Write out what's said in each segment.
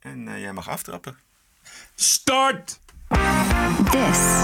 En uh, jij mag aftrappen. Start! This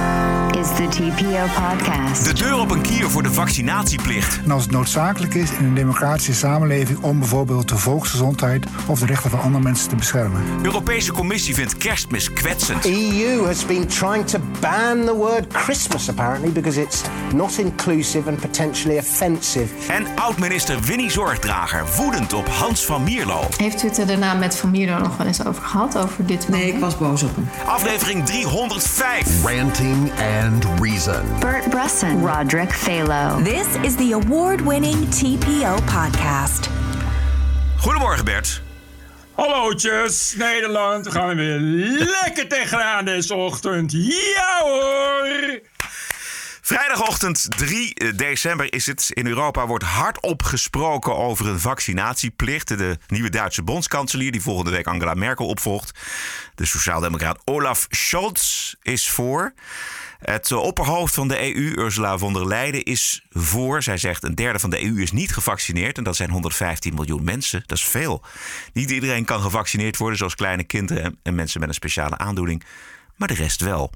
is the TPO podcast. De deur op een kier voor de vaccinatieplicht. En als het noodzakelijk is in een democratische samenleving om bijvoorbeeld de volksgezondheid of de rechten van andere mensen te beschermen. De Europese Commissie vindt kerstmis kwetsend. EU has been trying to ban the word Christmas apparently because it's not inclusive and potentially offensive. En oud-minister Winnie Zorgdrager woedend op Hans van Mierlo. Heeft u het er daarna met Van Mierlo nog wel eens over gehad over dit? Nee, ik was boos op hem. Aflevering 305. Ranting and Reason. Bert Bresson. Roderick Phalo. This is the award-winning TPO podcast. Goedemorgen Bert. Hallootjes, Nederland. We gaan er weer lekker tegenaan deze ochtend. Ja hoor! Vrijdagochtend 3 december is het. In Europa wordt hardop gesproken over een vaccinatieplicht. De nieuwe Duitse bondskanselier, die volgende week Angela Merkel opvolgt. De sociaaldemocraat Olaf Scholz is voor. Het opperhoofd van de EU, Ursula von der Leyen, is voor. Zij zegt een derde van de EU is niet gevaccineerd. En dat zijn 115 miljoen mensen. Dat is veel. Niet iedereen kan gevaccineerd worden, zoals kleine kinderen en mensen met een speciale aandoening. Maar de rest wel.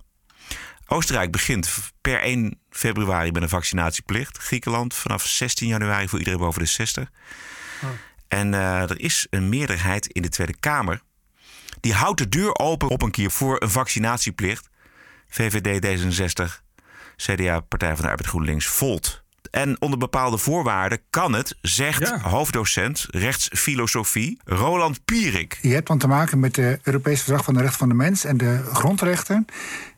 Oostenrijk begint per 1 februari met een vaccinatieplicht. Griekenland vanaf 16 januari voor iedereen boven de 60. Oh. En uh, er is een meerderheid in de Tweede Kamer. Die houdt de deur open op een keer voor een vaccinatieplicht. VVD, D66, CDA, Partij van de Arbeid, GroenLinks, Volt. En onder bepaalde voorwaarden kan het, zegt ja. hoofddocent rechtsfilosofie Roland Pierik. Je hebt dan te maken met het Europese Verdrag van de Rechten van de Mens en de grondrechten.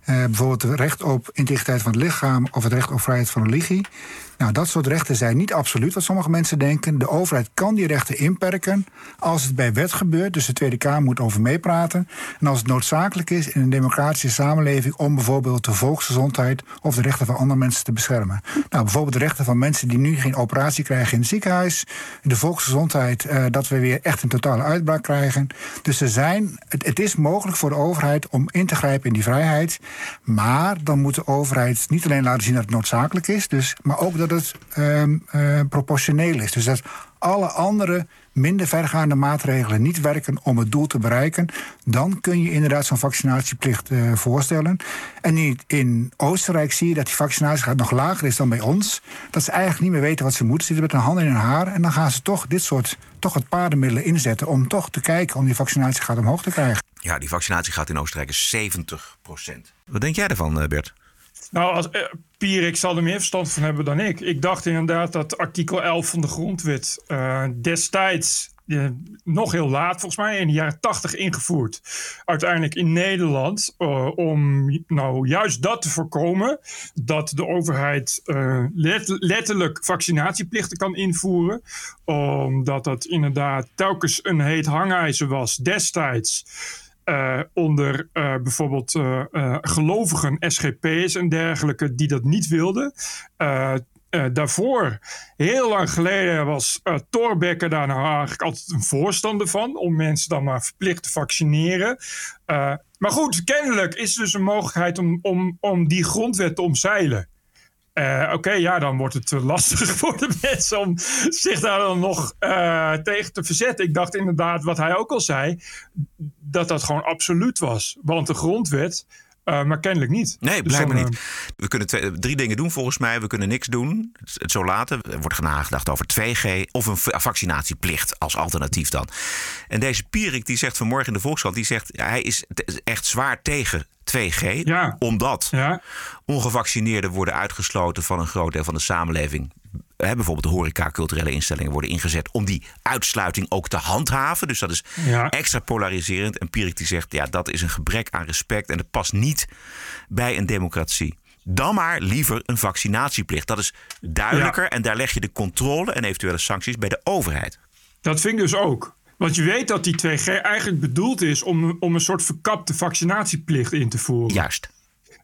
Uh, bijvoorbeeld het recht op integriteit van het lichaam of het recht op vrijheid van religie. Nou, dat soort rechten zijn niet absoluut wat sommige mensen denken. De overheid kan die rechten inperken als het bij wet gebeurt. Dus de Tweede Kamer moet over meepraten. En als het noodzakelijk is in een democratische samenleving om bijvoorbeeld de volksgezondheid of de rechten van andere mensen te beschermen. Nou, bijvoorbeeld de rechten van mensen die nu geen operatie krijgen in het ziekenhuis. De volksgezondheid, uh, dat we weer echt een totale uitbraak krijgen. Dus er zijn, het is mogelijk voor de overheid om in te grijpen in die vrijheid. Maar dan moet de overheid niet alleen laten zien dat het noodzakelijk is, dus, maar ook dat het um, uh, proportioneel is. Dus dat alle andere minder vergaande maatregelen niet werken om het doel te bereiken, dan kun je inderdaad zo'n vaccinatieplicht uh, voorstellen. En in, in, Oostenrijk zie je dat die vaccinatiegraad nog lager is dan bij ons. Dat ze eigenlijk niet meer weten wat ze moeten, zitten met hun handen in hun haar. En dan gaan ze toch dit soort toch het paardenmiddelen inzetten om toch te kijken om die vaccinatiegraad omhoog te krijgen. Ja, die vaccinatiegraad in Oostenrijk is 70 procent. Wat denk jij ervan, Bert? Nou, als, eh, Pierik zal er meer verstand van hebben dan ik. Ik dacht inderdaad dat artikel 11 van de grondwet uh, destijds, uh, nog heel laat volgens mij, in de jaren 80 ingevoerd. Uiteindelijk in Nederland, om nou juist dat te voorkomen, dat de overheid let, letterlijk vaccinatieplichten kan invoeren. Omdat dat inderdaad telkens een heet hangijzer was destijds. Uh, onder uh, bijvoorbeeld uh, gelovigen, SGP's en dergelijke, die dat niet wilden. daarvoor, heel lang geleden, was uh, Thorbecke daar nou eigenlijk altijd een voorstander van. Om mensen dan maar verplicht te vaccineren. maar goed, kennelijk is dus een mogelijkheid om, om, om die grondwet te omzeilen. Uh, Oké, ja, dan wordt het lastig voor de mensen om zich daar dan nog uh, tegen te verzetten. Ik dacht inderdaad, wat hij ook al zei, dat dat gewoon absoluut was. Want de grondwet uh, maar kennelijk niet. Nee, blijkbaar dus dan, niet. We kunnen twee, drie dingen doen volgens mij. We kunnen niks doen. Het zo laten. Er wordt nagedacht over 2G of een vaccinatieplicht als alternatief dan. En deze Pierik die zegt vanmorgen in de Volkskrant, die zegt hij is echt zwaar tegen 2G. Ja. Omdat ja. ongevaccineerden worden uitgesloten van een groot deel van de samenleving. Bijvoorbeeld de horeca, culturele instellingen worden ingezet om die uitsluiting ook te handhaven. Dus dat is ja. extra polariserend. En Pierik die zegt, ja, dat is een gebrek aan respect en dat past niet bij een democratie. Dan maar liever een vaccinatieplicht. Dat is duidelijker Ja. en daar leg je de controle en eventuele sancties bij de overheid. Dat vind ik dus ook. Want je weet dat die 2G eigenlijk bedoeld is om, om een soort verkapte vaccinatieplicht in te voeren. Juist.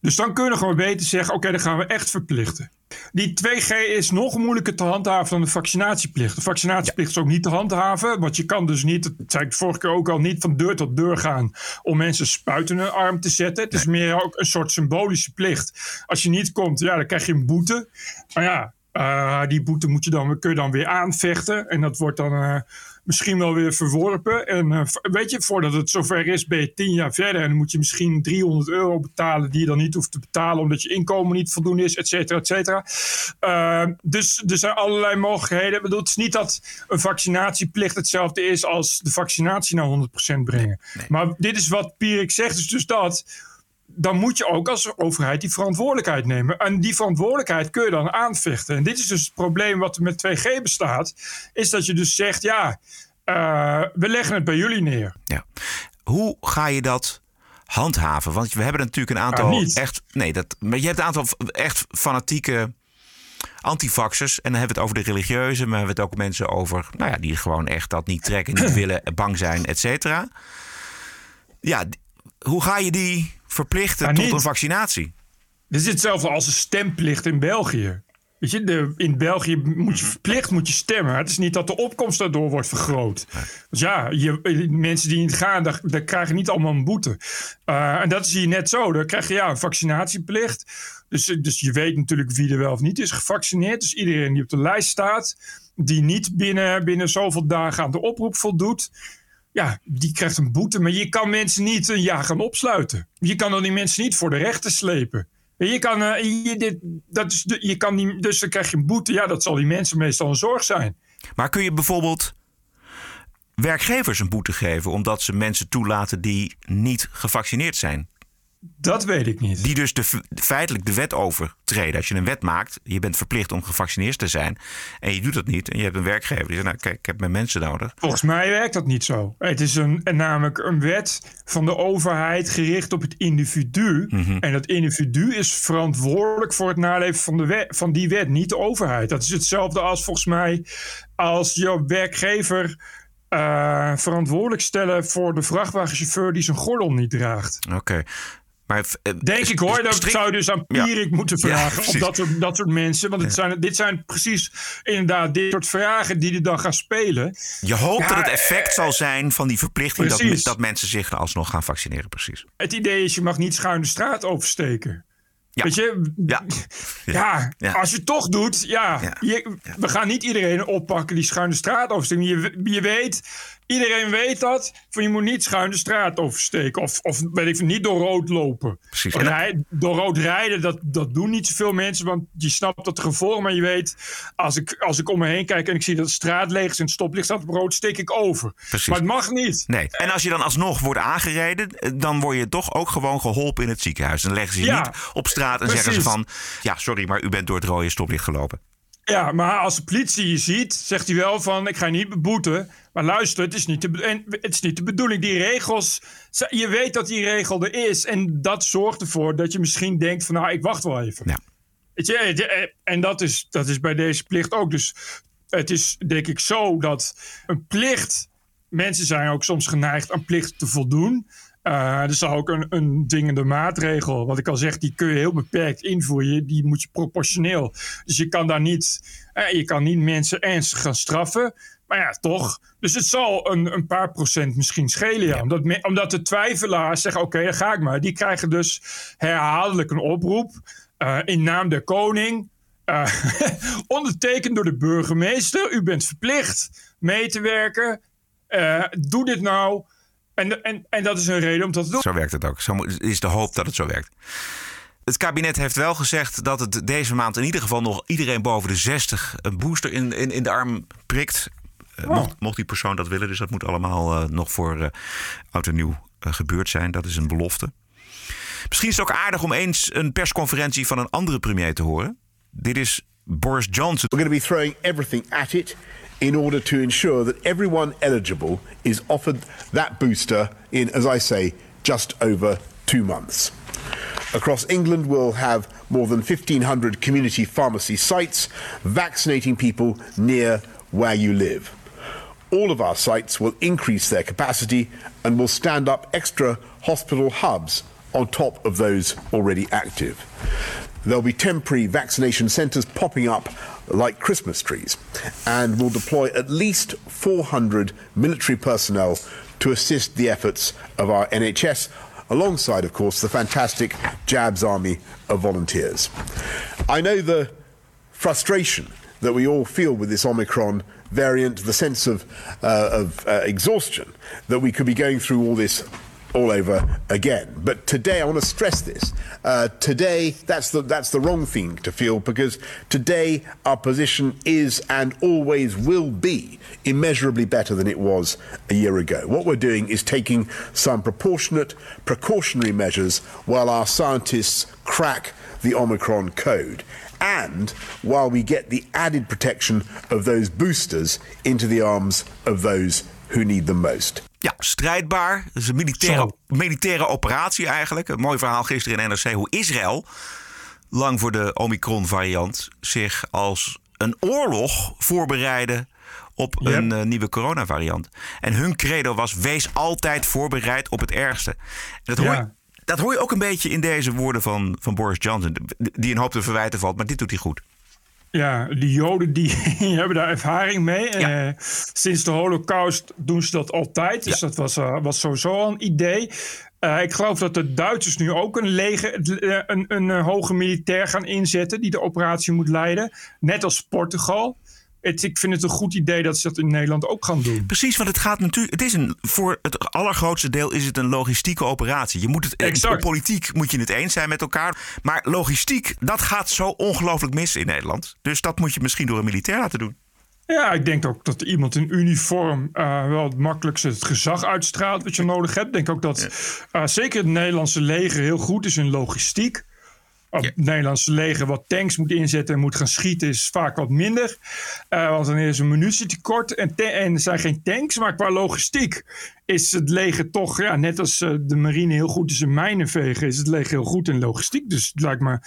Dus dan kunnen we gewoon beter zeggen: oké, dan gaan we echt verplichten. Die 2G is nog moeilijker te handhaven dan de vaccinatieplicht. De vaccinatieplicht is ook niet te handhaven. Want je kan dus niet, dat zei ik vorige keer ook al, niet van deur tot deur gaan om mensen spuiten in hun arm te zetten. Het is meer ook een soort symbolische plicht. Als je niet komt, ja, dan krijg je een boete. Maar ja, uh, die boete moet je dan, kun je dan weer aanvechten. En dat wordt dan uh, misschien wel weer verworpen. En uh, weet je, voordat het zover is, ben je tien jaar verder. En dan moet je misschien 300 euro betalen, die je dan niet hoeft te betalen, omdat je inkomen niet voldoende is, et cetera, et cetera. Uh, dus er zijn allerlei mogelijkheden. Ik bedoel, het is niet dat een vaccinatieplicht hetzelfde is als de vaccinatie naar 100% brengen. Maar dit is wat Pierik zegt, is dus dat dan moet je ook als overheid die verantwoordelijkheid nemen. En die verantwoordelijkheid kun je dan aanvechten. En dit is dus het probleem wat er met 2G bestaat. Is dat je dus zegt, ja, uh, we leggen het bij jullie neer. Ja. Hoe ga je dat handhaven? Want we hebben natuurlijk een aantal Ah, echt... Nee, dat, maar je hebt een aantal echt fanatieke antivaxers. En dan hebben we het over de religieuze. Maar we hebben het ook mensen over... Nou ja, die gewoon echt dat niet trekken, niet willen, bang zijn, et cetera. Ja, hoe ga je die verplichten tot niet. een vaccinatie? Dit is hetzelfde als een stemplicht in België. Weet je, de, in België moet je verplicht moet je stemmen. Het is niet dat de opkomst daardoor wordt vergroot. Dus ja, je, mensen die niet gaan, daar, daar krijgen niet allemaal een boete. Uh, en dat is hier net zo. Dan krijg je ja, een vaccinatieplicht. Dus, dus je weet natuurlijk wie er wel of niet is gevaccineerd. Dus iedereen die op de lijst staat, die niet binnen, binnen zoveel dagen aan de oproep voldoet. Ja, die krijgt een boete. Maar je kan mensen niet een jaar gaan opsluiten. Je kan dan die mensen niet voor de rechter slepen. Je kan, uh, je, dit, dat is je kan niet, dus dan krijg je een boete. Ja, dat zal die mensen meestal een zorg zijn. Maar kun je bijvoorbeeld werkgevers een boete geven omdat ze mensen toelaten die niet gevaccineerd zijn? Dat weet ik niet. Die dus de, feitelijk de wet overtreden. Als je een wet maakt, je bent verplicht om gevaccineerd te zijn. En je doet dat niet. En je hebt een werkgever die zegt, nou kijk, ik heb mijn mensen nodig. Volgens mij werkt dat niet zo. Het is een, namelijk een wet van de overheid gericht op het individu. Mhm. En dat individu is verantwoordelijk voor het naleven van, de wet, van die wet, niet de overheid. Dat is hetzelfde als volgens mij als jouw werkgever uh, verantwoordelijk stellen voor de vrachtwagenchauffeur die zijn gordel niet draagt. Oké. Okay. Maar, Denk ik hoor, dat strikt... zou je dus aan Pierik ja. moeten vragen. Ja, of dat soort, dat soort mensen. Want het zijn, dit zijn precies inderdaad dit soort vragen die er dan gaan spelen. Je hoopt ja, dat het effect zal zijn van die verplichting dat, dat, mensen zich alsnog gaan vaccineren. Precies. Het idee is, je mag niet schuin de straat oversteken. Ja. Weet je? Ja. Ja, ja. als je het toch doet, ja. Je, we gaan niet iedereen oppakken die schuin de straat oversteken. Je, je weet, iedereen weet dat. Van je moet niet schuin de straat oversteken. Of, of weet ik, niet door rood lopen. Precies. Rij, door rood rijden, dat, dat doen niet zoveel mensen. Want je snapt dat gevolgen. Maar je weet, als ik, als ik om me heen kijk en ik zie dat de straat leeg is en het stoplicht staat op rood, steek ik over. Precies. Maar het mag niet. Nee. En als je dan alsnog wordt aangereden, dan word je toch ook gewoon geholpen in het ziekenhuis. Dan leggen ze je Ja. niet op straat en Precies. zeggen ze van... Ja, sorry, maar u bent door het rode stoplicht gelopen. Ja, maar als de politie je ziet, zegt hij wel van... ik ga je niet beboeten, maar luister, het is niet de, en het is niet de bedoeling. Die regels, je weet dat die regel er is... en dat zorgt ervoor dat je misschien denkt van... nou, ik wacht wel even. Ja. Weet je, en dat is, dat is bij deze plicht ook. Dus het is denk ik zo dat een plicht... mensen zijn ook soms geneigd aan plicht te voldoen... Uh, er is ook een, een dwingende maatregel. Wat ik al zeg, die kun je heel beperkt invoeren. Die moet je proportioneel. Dus je kan daar niet, eh, je kan niet mensen ernstig gaan straffen. Maar ja, toch. Dus het zal een, een paar procent misschien schelen. Ja. Omdat, me, omdat de twijfelaars zeggen: oké, okay, dan ga ik maar. Die krijgen dus herhaaldelijk een oproep. Uh, in naam der koning. Uh, ondertekend door de burgemeester. U bent verplicht mee te werken. Uh, doe dit nou. En, en, en dat is een reden om dat te doen. Zo werkt het ook. Zo is de hoop dat het zo werkt. Het kabinet heeft wel gezegd dat het deze maand in ieder geval nog iedereen boven de 60 een booster in, in, in de arm prikt. Uh, oh. mocht, mocht, die persoon dat willen. Dus dat moet allemaal uh, nog voor uh, oud en nieuw gebeurd zijn. Dat is een belofte. Misschien is het ook aardig om eens een persconferentie van een andere premier te horen. Dit is Boris Johnson. We're going to be throwing everything at it in order to ensure that everyone eligible is offered that booster in, as I say, just over two months. Across England, we'll have more than 1,500 community pharmacy sites vaccinating people near where you live. All of our sites will increase their capacity and will stand up extra hospital hubs on top of those already active. There'll be temporary vaccination centres popping up like Christmas trees, and will deploy at least 400 military personnel to assist the efforts of our NHS, alongside, of course, the fantastic Jabs Army of volunteers. I know the frustration that we all feel with this Omicron variant, the sense of, uh, of uh, exhaustion, that we could be going through all this all over again. But today, I want to stress this. Uh, today, that's the that's the wrong thing to feel because today our position is and always will be immeasurably better than it was a year ago. What we're doing is taking some proportionate precautionary measures while our scientists crack the Omicron code. And while we get the added protection of those boosters into the arms of those who need them most. Ja, strijdbaar. Dat is een militaire, militaire operatie eigenlijk. Een mooi verhaal gisteren in NRC hoe Israël, lang voor de Omicron-variant, zich als een oorlog voorbereidde op een uh, nieuwe coronavariant. En hun credo was: wees altijd voorbereid op het ergste. En dat hoor, je, dat hoor je ook een beetje in deze woorden van, van Boris Johnson, die een hoop te verwijten valt, maar dit doet hij goed. Ja, die Joden die hebben daar ervaring mee. Ja. Uh, sinds de Holocaust doen ze dat altijd. Dus ja. dat was, uh, was sowieso al een idee. Uh, ik geloof dat de Duitsers nu ook een, leger, een, een, een hoge militair gaan inzetten die de operatie moet leiden. Net als Portugal. Het, ik vind het een goed idee dat ze dat in Nederland ook gaan doen. Precies, want het gaat natuurlijk. Het is een, voor het allergrootste deel is het een logistieke operatie. Je moet het, exact. politiek moet je het eens zijn met elkaar. Maar logistiek, dat gaat zo ongelooflijk mis in Nederland. Dus dat moet je misschien door een militair laten doen. Ja, ik denk ook dat iemand in uniform uh, wel het makkelijkste het gezag uitstraalt wat je nodig hebt. Ik denk ook dat uh, zeker het Nederlandse leger heel goed is in logistiek. Het Nederlandse leger wat tanks moet inzetten en moet gaan schieten, is vaak wat minder. Uh, want dan is een munitietekort en, en er zijn geen tanks. Maar qua logistiek is het leger toch, ja, net als uh, de marine heel goed is in mijnen vegen, is het leger heel goed in logistiek. Dus het lijkt me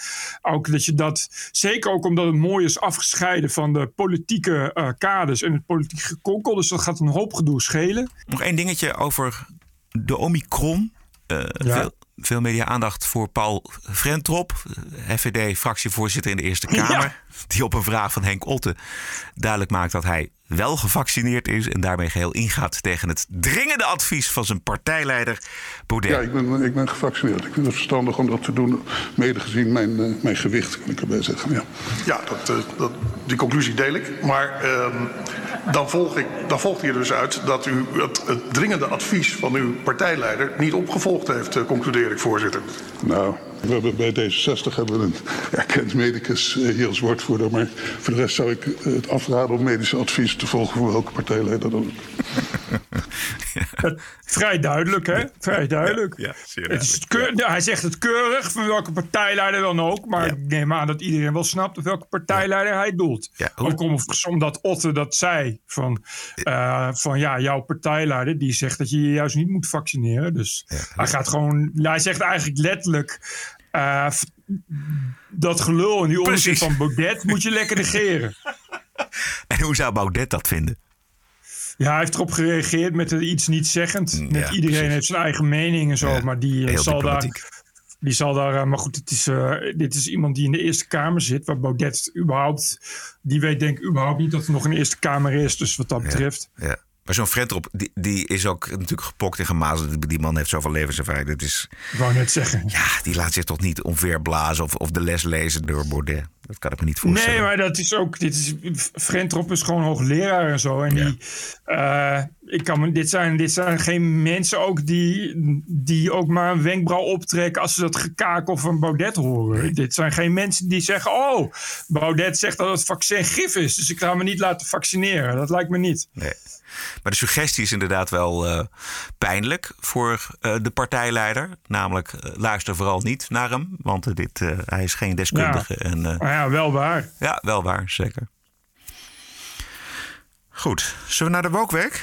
ook dat je dat, zeker ook omdat het mooi is afgescheiden van de politieke uh, kaders en het politieke gekonkel. Dus dat gaat een hoop gedoe schelen. Nog één dingetje over de Omicron. Ja. Veel, veel media-aandacht voor Paul Frentrop, FVD-fractievoorzitter in de Eerste Kamer. Ja. Die op een vraag van Henk Otte duidelijk maakt dat hij wel gevaccineerd is. En daarmee geheel ingaat tegen het dringende advies van zijn partijleider Baudet. Ja, ik ben, ik ben gevaccineerd. Ik vind het verstandig om dat te doen, mede gezien mijn, uh, mijn gewicht, kan ik erbij zeggen. Ja, ja dat, uh, dat, die conclusie deel ik. Maar uh, dan, volg ik, dan volgt hier dus uit dat u het, het dringende advies van uw partijleider niet opgevolgd heeft, concludeer ik, voorzitter. Nou, we hebben bij D66 hebben we een erkend medicus hier als woordvoerder. Maar voor de rest zou ik het afraden om medische advies te volgen voor welke partijleider dan ook. Vrij duidelijk, hè? Vrij duidelijk. Ja, ja, het is keur, ja. Hij zegt het keurig van welke partijleider dan ook. Maar ik neem aan dat iedereen wel snapt op welke partijleider hij doelt. Ook om, omdat Otte dat zei. Van, uh, van ja, jouw partijleider die zegt dat je je juist niet moet vaccineren. Dus hij gaat gewoon. Hij zegt eigenlijk letterlijk. Uh, dat gelul en die onzin van Baudet moet je lekker negeren. En hoe zou Baudet dat vinden? Ja, hij heeft erop gereageerd met iets niet zeggend. Met ja, iedereen precies. heeft zijn eigen mening en zo. Ja, maar die uh, zal daar. Die zal daar. Uh, maar goed, het is, uh, dit is iemand die in de Eerste Kamer zit. Waar Baudet überhaupt. Die weet denk ik überhaupt niet dat er nog een Eerste Kamer is. Dus wat dat betreft. Ja. Maar zo'n Frentrop, die, die is ook natuurlijk gepokt en gemazeld. Die man heeft zoveel levenservaring. Dat is, ik wou net zeggen. Ja, die laat zich toch niet omverblazen of, of de les lezen door Baudet. Dat kan ik me niet voorstellen. Nee, maar dat is ook. Dit is, Frentrop is gewoon hoogleraar en zo. En ja. die. Uh, ik kan me, dit, zijn, dit zijn geen mensen ook die, die ook maar een wenkbrauw optrekken als ze dat gekakel van Baudet horen. Nee. Dit zijn geen mensen die zeggen: Oh, Baudet zegt dat het vaccin gif is. Dus ik ga me niet laten vaccineren. Dat lijkt me niet. Nee. Maar de suggestie is inderdaad wel uh, pijnlijk voor uh, de partijleider. Namelijk, luister vooral niet naar hem, want dit, hij is geen deskundige. Ja. En, ja, wel waar. Ja, wel waar, zeker. Goed, zullen we naar de wokweek?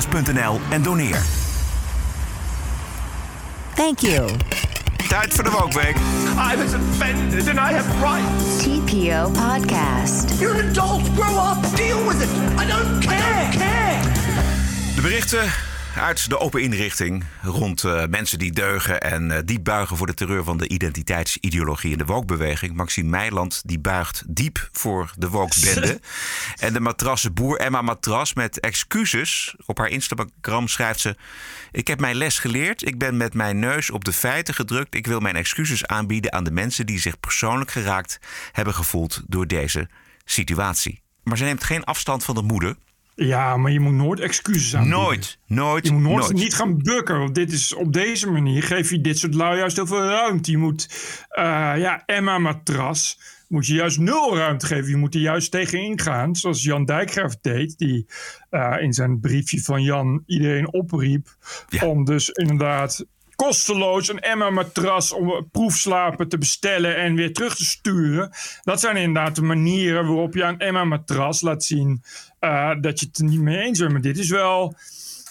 tpopodcast.nl en doneer. Thank you. Tijd voor de Wokweek. I was offended and I have rights. TPO Podcast. You're an adult. Grow up. Deal with it. I don't care. I don't care. De berichten uit de open inrichting rond uh, mensen die deugen en uh, diep buigen voor de terreur van de identiteitsideologie in de wokbeweging. Maxime Meiland die buigt diep voor de wokbende. en de matrassenboer Emma Matras met excuses. Op haar Instagram schrijft ze: Ik heb mijn les geleerd. Ik ben met mijn neus op de feiten gedrukt. Ik wil mijn excuses aanbieden aan de mensen die zich persoonlijk geraakt hebben gevoeld door deze situatie. Maar ze neemt geen afstand van de moeder. Ja, maar je moet nooit excuses aanbieden. Nooit, nooit, Je moet nooit, nooit. niet gaan bukken. Want dit is, op deze manier geef je dit soort lui juist heel veel ruimte. Je moet, uh, ja, Emma Matras moet je juist nul ruimte geven. Je moet er juist tegenin gaan. Zoals Jan Dijkgraaf deed. Die uh, in zijn briefje van Jan iedereen opriep. Ja. Om dus inderdaad kosteloos een Emma-matras om proefslapen te bestellen en weer terug te sturen. Dat zijn inderdaad de manieren waarop je aan Emma-matras laat zien uh, dat je het er niet mee eens bent. Maar dit is wel,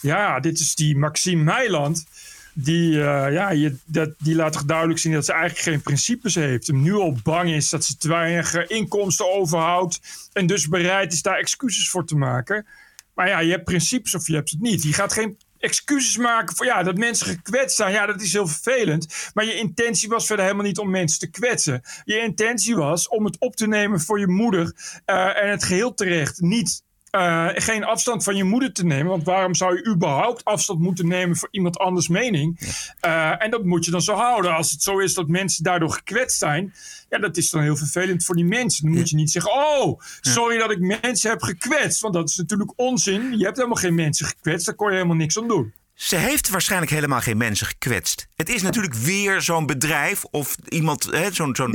ja, dit is die Maxime Meiland. Die, uh, ja, dat, die laat duidelijk zien dat ze eigenlijk geen principes heeft. En nu al bang is dat ze te weinig inkomsten overhoudt. En dus bereid is daar excuses voor te maken. Maar ja, je hebt principes of je hebt het niet. Je gaat geen excuses maken voor ja, dat mensen gekwetst zijn. Ja, dat is heel vervelend. Maar je intentie was verder helemaal niet om mensen te kwetsen. Je intentie was om het op te nemen voor je moeder uh, en het geheel terecht. Niet uh, geen afstand van je moeder te nemen. Want waarom zou je überhaupt afstand moeten nemen voor iemand anders mening? Uh, en dat moet je dan zo houden. Als het zo is dat mensen daardoor gekwetst zijn. Ja, dat is dan heel vervelend voor die mensen. Dan moet je niet zeggen: Oh, sorry dat ik mensen heb gekwetst. Want dat is natuurlijk onzin. Je hebt helemaal geen mensen gekwetst. Daar kon je helemaal niks aan doen. Ze heeft waarschijnlijk helemaal geen mensen gekwetst. Het is natuurlijk weer zo'n bedrijf of iemand, zo'n zo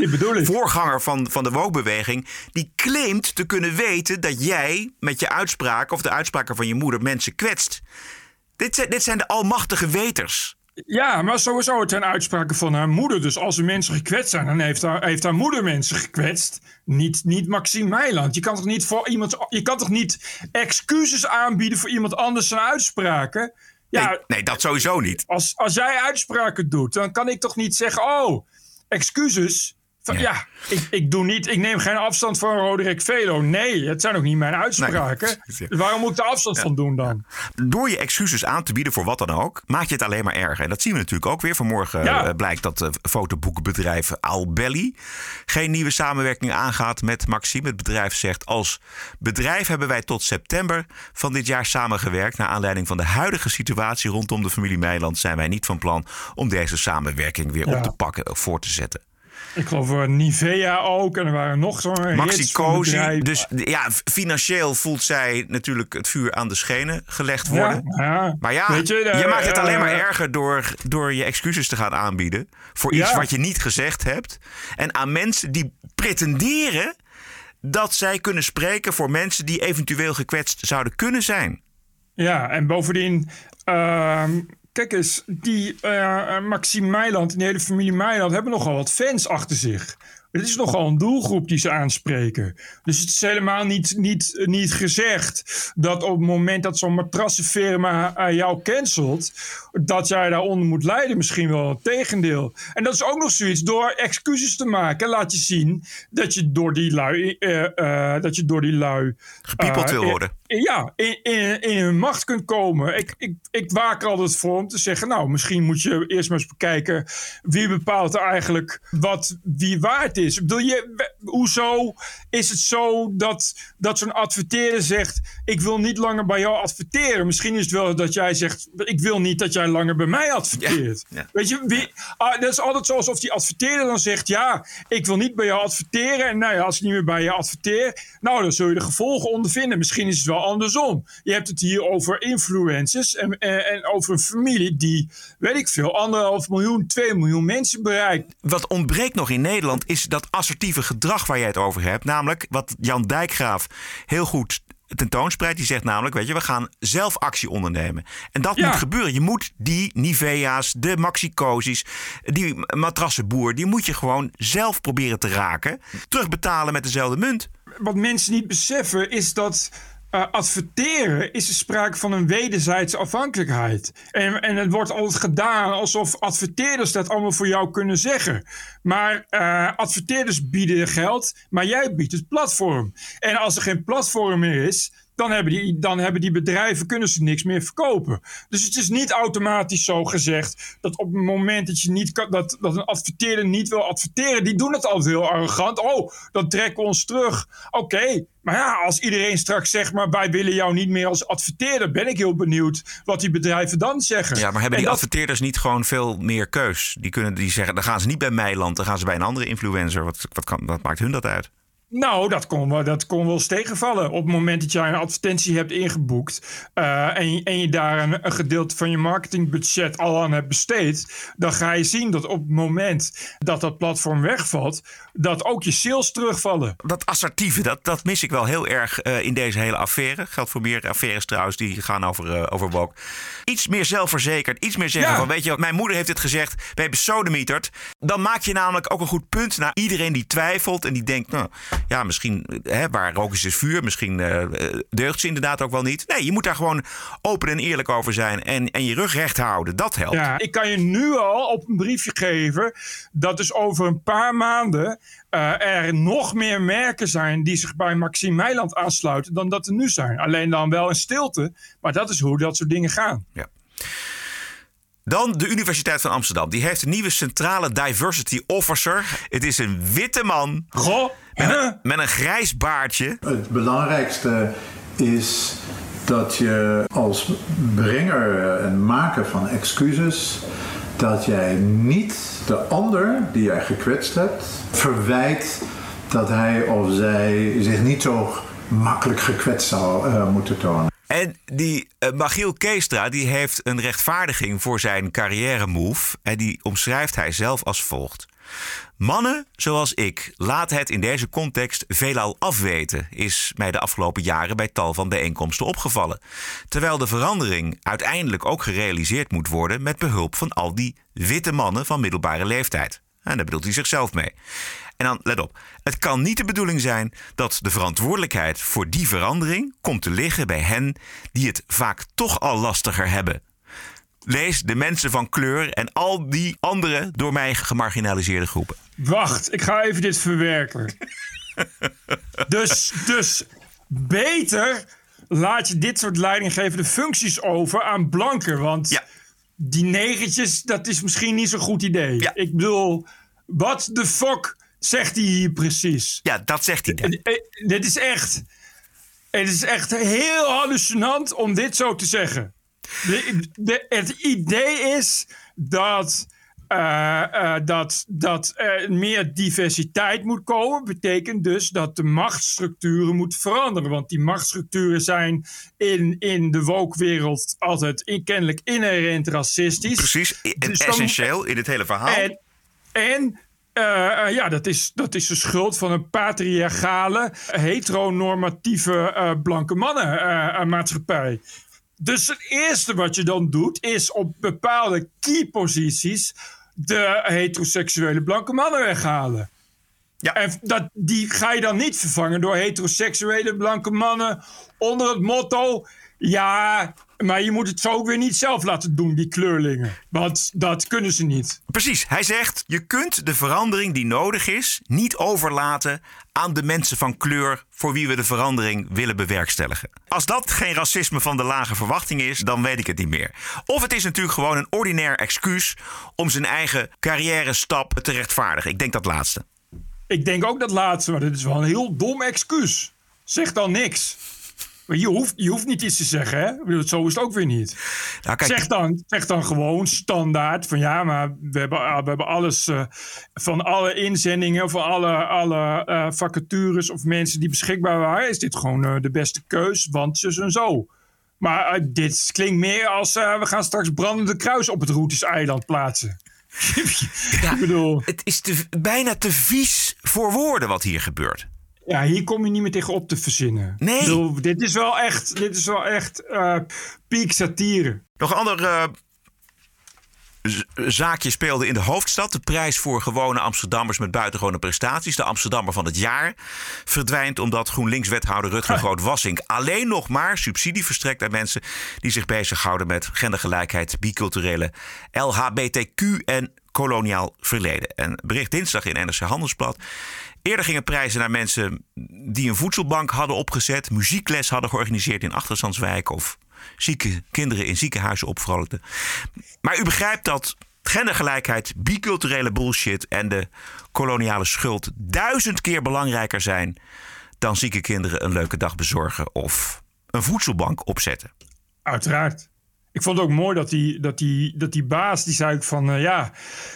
voorganger van, van de wookbeweging, die claimt te kunnen weten dat jij met je uitspraken of de uitspraken van je moeder mensen kwetst. Dit zijn, dit zijn de almachtige weters. Ja, maar sowieso het zijn uitspraken van haar moeder. Dus als er mensen gekwetst zijn, dan heeft haar, heeft haar moeder mensen gekwetst. Niet, niet Maxime Meiland. Je kan toch niet voor iemand. Je kan toch niet excuses aanbieden voor iemand anders zijn uitspraken? Ja, nee, nee, dat sowieso niet. Als, als jij uitspraken doet, dan kan ik toch niet zeggen: Oh, excuses. Ja, ja ik, ik, doe niet, ik neem geen afstand van Roderick Velo. Nee, het zijn ook niet mijn uitspraken. Nee. Dus waarom moet ik er afstand ja. van doen dan? Door je excuses aan te bieden voor wat dan ook, maak je het alleen maar erger. En dat zien we natuurlijk ook weer. Vanmorgen ja. uh, blijkt dat uh, fotoboekbedrijf Albelly geen nieuwe samenwerking aangaat met Maxime. Het bedrijf zegt: Als bedrijf hebben wij tot september van dit jaar samengewerkt. Naar aanleiding van de huidige situatie rondom de familie Meiland zijn wij niet van plan om deze samenwerking weer op te pakken of voor te zetten. Ik geloof Nivea ook. En er waren nog zo'n Maxi Cosi. Dus ja, financieel voelt zij natuurlijk het vuur aan de schenen gelegd worden. Ja, ja. Maar ja, Weet je, je, maakt het alleen maar uh, erger door, door je excuses te gaan aanbieden. Voor iets Ja. wat je niet gezegd hebt. En aan mensen die pretenderen dat zij kunnen spreken voor mensen die eventueel gekwetst zouden kunnen zijn. Ja, en bovendien... ehm, Kijk eens, die uh, Maxime Meiland en die hele familie Meiland hebben nogal wat fans achter zich. Het is nogal een doelgroep die ze aanspreken. Dus het is helemaal niet, niet, niet gezegd dat op het moment dat zo'n matrassenfirma uh, jou cancelt, dat jij daaronder moet lijden. Misschien wel het tegendeel. En dat is ook nog zoiets. Door excuses te maken, laat je zien dat je door die lui. Uh, dat je door die lui Gepiepeld wil worden. Ja, in, in, in hun macht kunt komen. Ik, ik, ik waak er altijd voor om te zeggen... nou, misschien moet je eerst maar eens bekijken... wie bepaalt er eigenlijk wat wie waard is. Bedoel, je, hoezo is het zo dat, dat zo'n adverteerder zegt... ik wil niet langer bij jou adverteren. Misschien is het wel dat jij zegt... ik wil niet dat jij langer bij mij adverteert. Ja, ja. Weet je, wie, ah, dat is altijd zo alsof die adverteerder dan zegt... ja, ik wil niet bij jou adverteren. En nou ja, als ik niet meer bij je adverteer... nou, dan zul je de gevolgen ondervinden. Misschien is het wel andersom. Je hebt het hier over influencers en, en, en over een familie die, weet ik veel, anderhalf miljoen, twee miljoen mensen bereikt. Wat ontbreekt nog in Nederland is dat assertieve gedrag waar jij het over hebt. Namelijk wat Jan Dijkgraaf heel goed tentoonspreidt. Die zegt namelijk, weet je, we gaan zelf actie ondernemen. En dat Ja. moet gebeuren. Je moet die Nivea's, de Maxi-Cozi's, die matrassenboer... die moet je gewoon zelf proberen te raken. Terugbetalen met dezelfde munt. Wat mensen niet beseffen is dat uh, adverteren is er sprake van een wederzijdse afhankelijkheid. En, en het wordt altijd gedaan alsof adverteerders dat allemaal voor jou kunnen zeggen. Maar uh, adverteerders bieden geld, maar jij biedt het platform. En als er geen platform meer is, dan hebben, die, dan hebben die bedrijven kunnen ze niks meer verkopen. Dus het is niet automatisch zo gezegd dat op het moment dat je niet kan, dat, dat een adverteerder niet wil adverteren, die doen het altijd heel arrogant. Oh, dan trekken we ons terug. Oké, maar ja, als iedereen straks zegt, maar wij willen jou niet meer als adverteerder, ben ik heel benieuwd wat die bedrijven dan zeggen. Ja, maar hebben die adverteerders niet gewoon veel meer keus? Die kunnen die zeggen, dan gaan ze niet bij Meiland, dan gaan ze bij een andere influencer. Wat, wat, kan, wat maakt hun dat uit? Nou, dat kon, wel, dat kon wel eens tegenvallen. Op het moment dat jij een advertentie hebt ingeboekt uh, en, je, en je daar een, een, gedeelte van je marketingbudget al aan hebt besteed, dan ga je zien dat op het moment dat dat platform wegvalt, dat ook je sales terugvallen. Dat assertieve, dat, dat mis ik wel heel erg uh, in deze hele affaire. Geldt voor meer affaires trouwens die gaan over, uh, over woke. Iets meer zelfverzekerd, iets meer zeggen ja. van, weet je, mijn moeder heeft het gezegd, we hebben sodemieterd. Dan maak je namelijk ook een goed punt naar iedereen die twijfelt en die denkt, nou ja, misschien hè, waar rook is, is vuur. Misschien uh, deugt ze inderdaad ook wel niet. Nee, je moet daar gewoon open en eerlijk over zijn. En, en je rug recht houden. Dat helpt. Ja, ik kan je nu al op een briefje geven. dat dus over een paar maanden. Uh, er nog meer merken zijn die zich bij Maxime Meiland aansluiten. dan dat er nu zijn. Alleen dan wel in stilte. Maar dat is hoe dat soort dingen gaan. Ja. Dan de Universiteit van Amsterdam. Die heeft een nieuwe centrale diversity officer. Het is een witte man. Goh. Met, een, met een grijs baardje. Het belangrijkste is dat je als brenger en maker van excuses. dat jij niet de ander die jij gekwetst hebt verwijt dat hij of zij zich niet zo makkelijk gekwetst zou uh, moeten tonen. En die uh, Magiel Keestra die heeft een rechtvaardiging voor zijn carrière move. En die omschrijft hij zelf als volgt. Mannen zoals ik laten het in deze context veelal afweten, is mij de afgelopen jaren bij tal van bijeenkomsten opgevallen. Terwijl de verandering uiteindelijk ook gerealiseerd moet worden met behulp van al die witte mannen van middelbare leeftijd. En daar bedoelt hij zichzelf mee. En dan, let op, het kan niet de bedoeling zijn dat de verantwoordelijkheid voor die verandering komt te liggen bij hen die het vaak toch al lastiger hebben. Lees de mensen van kleur en al die andere door mij gemarginaliseerde groepen. Wacht, ik ga even dit verwerken. dus, dus beter laat je dit soort leidinggevende functies over aan blanken. Want ja. die negentjes, dat is misschien niet zo'n goed idee. Ja. Ik bedoel, wat de fuck zegt hij hier precies? Ja, dat zegt hij. Dit is echt. Het is echt heel hallucinant om dit zo te zeggen. De, de, het idee is dat. Uh, uh, dat, dat er meer diversiteit moet komen, betekent dus dat de machtsstructuren moeten veranderen. Want die machtsstructuren zijn in, in de woke-wereld altijd in, kennelijk inherent racistisch. Precies, dus essentieel dan, in het hele verhaal. En, en uh, ja, dat is, dat is de schuld van een patriarchale, heteronormatieve uh, blanke mannenmaatschappij. Dus het eerste wat je dan doet, is op bepaalde key posities de heteroseksuele blanke mannen weghalen. Ja. En dat, die ga je dan niet vervangen door heteroseksuele blanke mannen onder het motto: ja, maar je moet het zo ook weer niet zelf laten doen, die kleurlingen. Want dat kunnen ze niet. Precies. Hij zegt: je kunt de verandering die nodig is niet overlaten aan de mensen van kleur voor wie we de verandering willen bewerkstelligen. Als dat geen racisme van de lage verwachting is, dan weet ik het niet meer. Of het is natuurlijk gewoon een ordinair excuus om zijn eigen carrière stap te rechtvaardigen. Ik denk dat laatste. Ik denk ook dat laatste, maar dit is wel een heel dom excuus. Zeg dan niks. Maar je hoeft, je hoeft niet iets te zeggen, hè? Zo is het ook weer niet. Nou, kijk, zeg, dan, zeg dan gewoon standaard van ja, maar we hebben, we hebben alles uh, van alle inzendingen, van alle, alle uh, vacatures of mensen die beschikbaar waren, is dit gewoon uh, de beste keus, want zus en zo. Maar dit klinkt meer als we gaan straks brandende kruis op het Routes-eiland plaatsen. ja, ik bedoel... Het is te, bijna te vies voor woorden wat hier gebeurt. Ja, hier kom je niet meer tegen op te verzinnen. Nee. Bedoel, dit is wel echt, dit is wel echt uh, piek satire. Nog een ander uh, zaakje speelde in de hoofdstad. De prijs voor gewone Amsterdammers met buitengewone prestaties. De Amsterdammer van het jaar verdwijnt omdat GroenLinks-wethouder Rutger Groot-Wassink alleen nog maar subsidie verstrekt aan mensen die zich bezighouden met gendergelijkheid, biculturele, LHBTQ en koloniaal verleden. En bericht dinsdag in NRC Handelsblad. Eerder gingen prijzen naar mensen die een voedselbank hadden opgezet, muziekles hadden georganiseerd in achterstandswijken of zieke kinderen in ziekenhuizen opvrolijkten. Maar u begrijpt dat gendergelijkheid, biculturele bullshit en de koloniale schuld duizend keer belangrijker zijn dan zieke kinderen een leuke dag bezorgen of een voedselbank opzetten. Uiteraard. Ik vond het ook mooi dat die, dat die, dat die baas, die zei van uh, ja,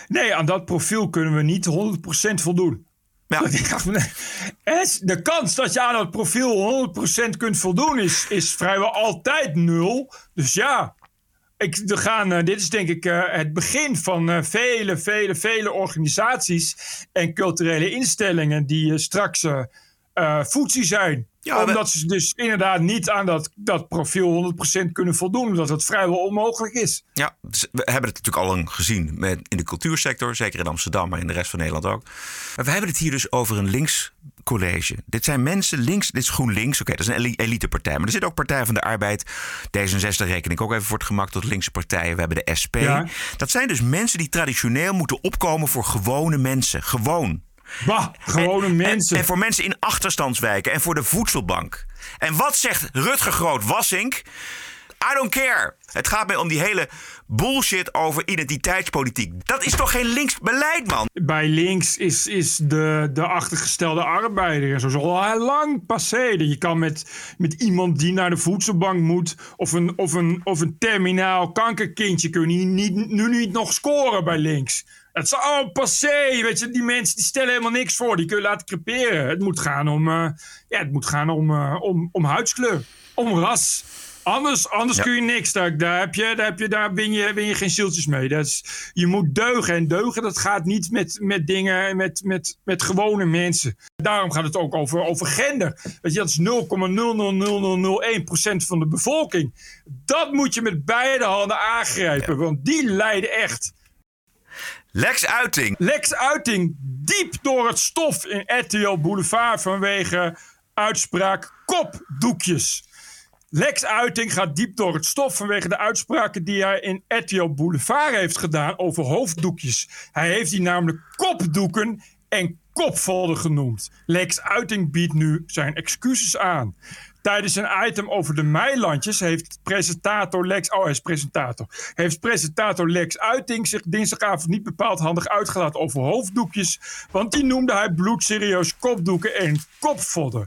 nee, aan dat profiel kunnen we niet 100% voldoen. Ja. De kans dat je aan dat profiel 100% kunt voldoen is, is vrijwel altijd nul. Dus ja, ik, gaan, uh, dit is denk ik uh, het begin van uh, vele, vele, vele organisaties en culturele instellingen die straks voetsie zijn. Ja, omdat ze dus inderdaad niet aan dat, dat profiel 100% kunnen voldoen. Omdat het vrijwel onmogelijk is. Ja, we hebben het natuurlijk al lang gezien met, in de cultuursector. Zeker in Amsterdam, maar in de rest van Nederland ook. Maar we hebben het hier dus over een links college. Dit zijn mensen links, dit is GroenLinks. Oké, dat is een elitepartij. Maar er zit ook Partij van de Arbeid. D66 reken ik ook even voor het gemak tot linkse partijen. We hebben de SP. Dat zijn dus mensen die traditioneel moeten opkomen voor gewone mensen. Gewoon. Bah, gewone mensen. En, voor mensen in achterstandswijken en voor de voedselbank. En wat zegt Rutger Groot-Wassink? I don't care. Het gaat mij om die hele bullshit over identiteitspolitiek. Dat is toch geen links beleid, man? Bij links is, is de, de achtergestelde arbeider zo al lang passé. Je kan met, met iemand die naar de voedselbank moet... of een, of een, of een terminaal kankerkindje... kun je niet, nu niet nog scoren bij links. Het is al passé. Weet je, die mensen die stellen helemaal niks voor. Die kun je laten creperen. Het moet gaan om, uh, ja, het moet gaan om, uh, om, om huidskleur. Om ras. Anders, anders kun je niks. Daar, daar, heb je, daar, heb je, daar win, je, win je geen zieltjes mee. Dat is, je moet deugen. En deugen, dat gaat niet met, met dingen, met, met, met gewone mensen. Daarom gaat het ook over, over gender. Weet je, dat is 0,00001% van de bevolking. Dat moet je met beide handen aangrijpen. Want die lijden echt. Lex Uiting. Lex Uiting diep door het stof in RTL Boulevard vanwege uitspraak kopdoekjes. Lex Uiting gaat diep door het stof vanwege de uitspraken die hij in RTL Boulevard heeft gedaan over hoofddoekjes. Hij heeft die namelijk kopdoeken en kopvalden genoemd. Lex Uiting biedt nu zijn excuses aan. Tijdens een item over de Meilandjes heeft presentator Lex... Oh, hij is presentator. Heeft presentator Lex Uiting zich dinsdagavond niet bepaald handig uitgelaten over hoofddoekjes. Want die noemde hij bloedserieus kopdoeken en kopvodden.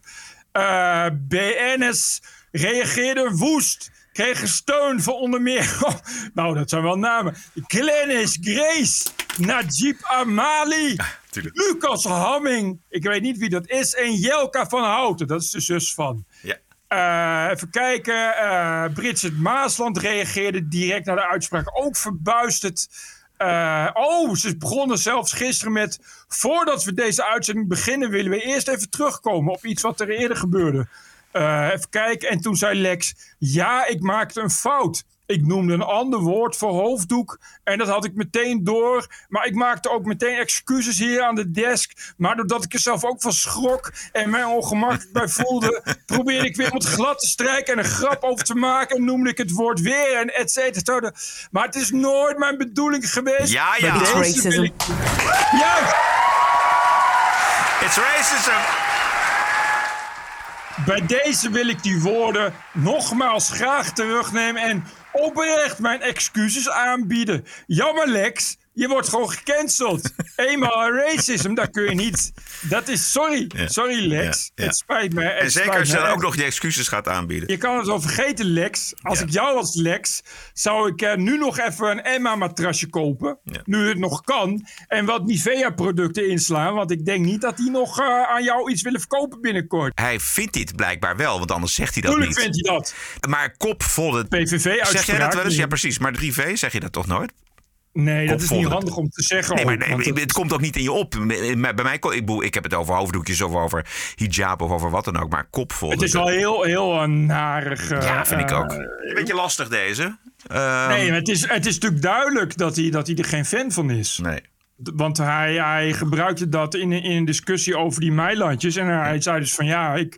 Eh, BNS reageerde woest. Kregen steun van onder meer... nou, dat zijn wel namen. Glennis Grace, Najib Amali... Lucas Hamming, ik weet niet wie dat is. En Jelka van Houten, dat is de zus van. Ja. Uh, even kijken. Uh, Bridget Maasland reageerde direct naar de uitspraak. Ook verbuisterd. Uh, oh, ze begonnen zelfs gisteren met. Voordat we deze uitzending beginnen, willen we eerst even terugkomen op iets wat er eerder gebeurde. even kijken. En toen zei Lex: Ja, ik maakte een fout. Ik noemde een ander woord voor hoofddoek. En dat had ik meteen door. Maar ik maakte ook meteen excuses hier aan de desk. Maar doordat ik er zelf ook van schrok en mij ongemakkelijk bij voelde, probeerde ik weer om het glad te strijken en een grap over te maken. En noemde ik het woord weer en et cetera. Maar het is nooit mijn bedoeling geweest. Ja, ja. It's racism. Ik... Ja. It's racism. Bij deze wil ik die woorden nogmaals graag terugnemen en oprecht mijn excuses aanbieden. Jammer Lex, je wordt gewoon gecanceld. Eenmaal racism, dat kun je niet. Dat is sorry. Sorry, Lex. Het spijt me. en zeker als je dan ook nog je excuses gaat aanbieden. Je kan het zo vergeten, Lex. Als ik jou was Lex, zou ik uh, nu nog even een Emma-matrasje kopen. Nu het nog kan. En wat Nivea-producten inslaan. Want ik denk niet dat die nog uh, aan jou iets willen verkopen binnenkort. Hij vindt dit blijkbaar wel, want anders zegt hij dat Tuurlijk niet. vindt hij dat. Maar kopvolle... PVV-uitspraak. Zeg jij dat wel eens? Ja, precies. Maar 3V, zeg je dat toch nooit? Nee, dat is niet handig om te zeggen. Nee, maar nee, het, het- komt ook niet in je op. Bij mij, ik, ik heb het over hoofddoekjes of over hijab of over wat dan ook. Maar kopvol. het is wel heel, heel een narig. eh, Ja, vind ik eh, ook. Een beetje lastig deze. Ehm, Nee, maar het is, het is natuurlijk duidelijk dat hij, dat hij er geen fan van is. Nee. Want hij, hij gebruikte dat in, in een discussie over die meilandjes. En hij zei dus van ja, ik,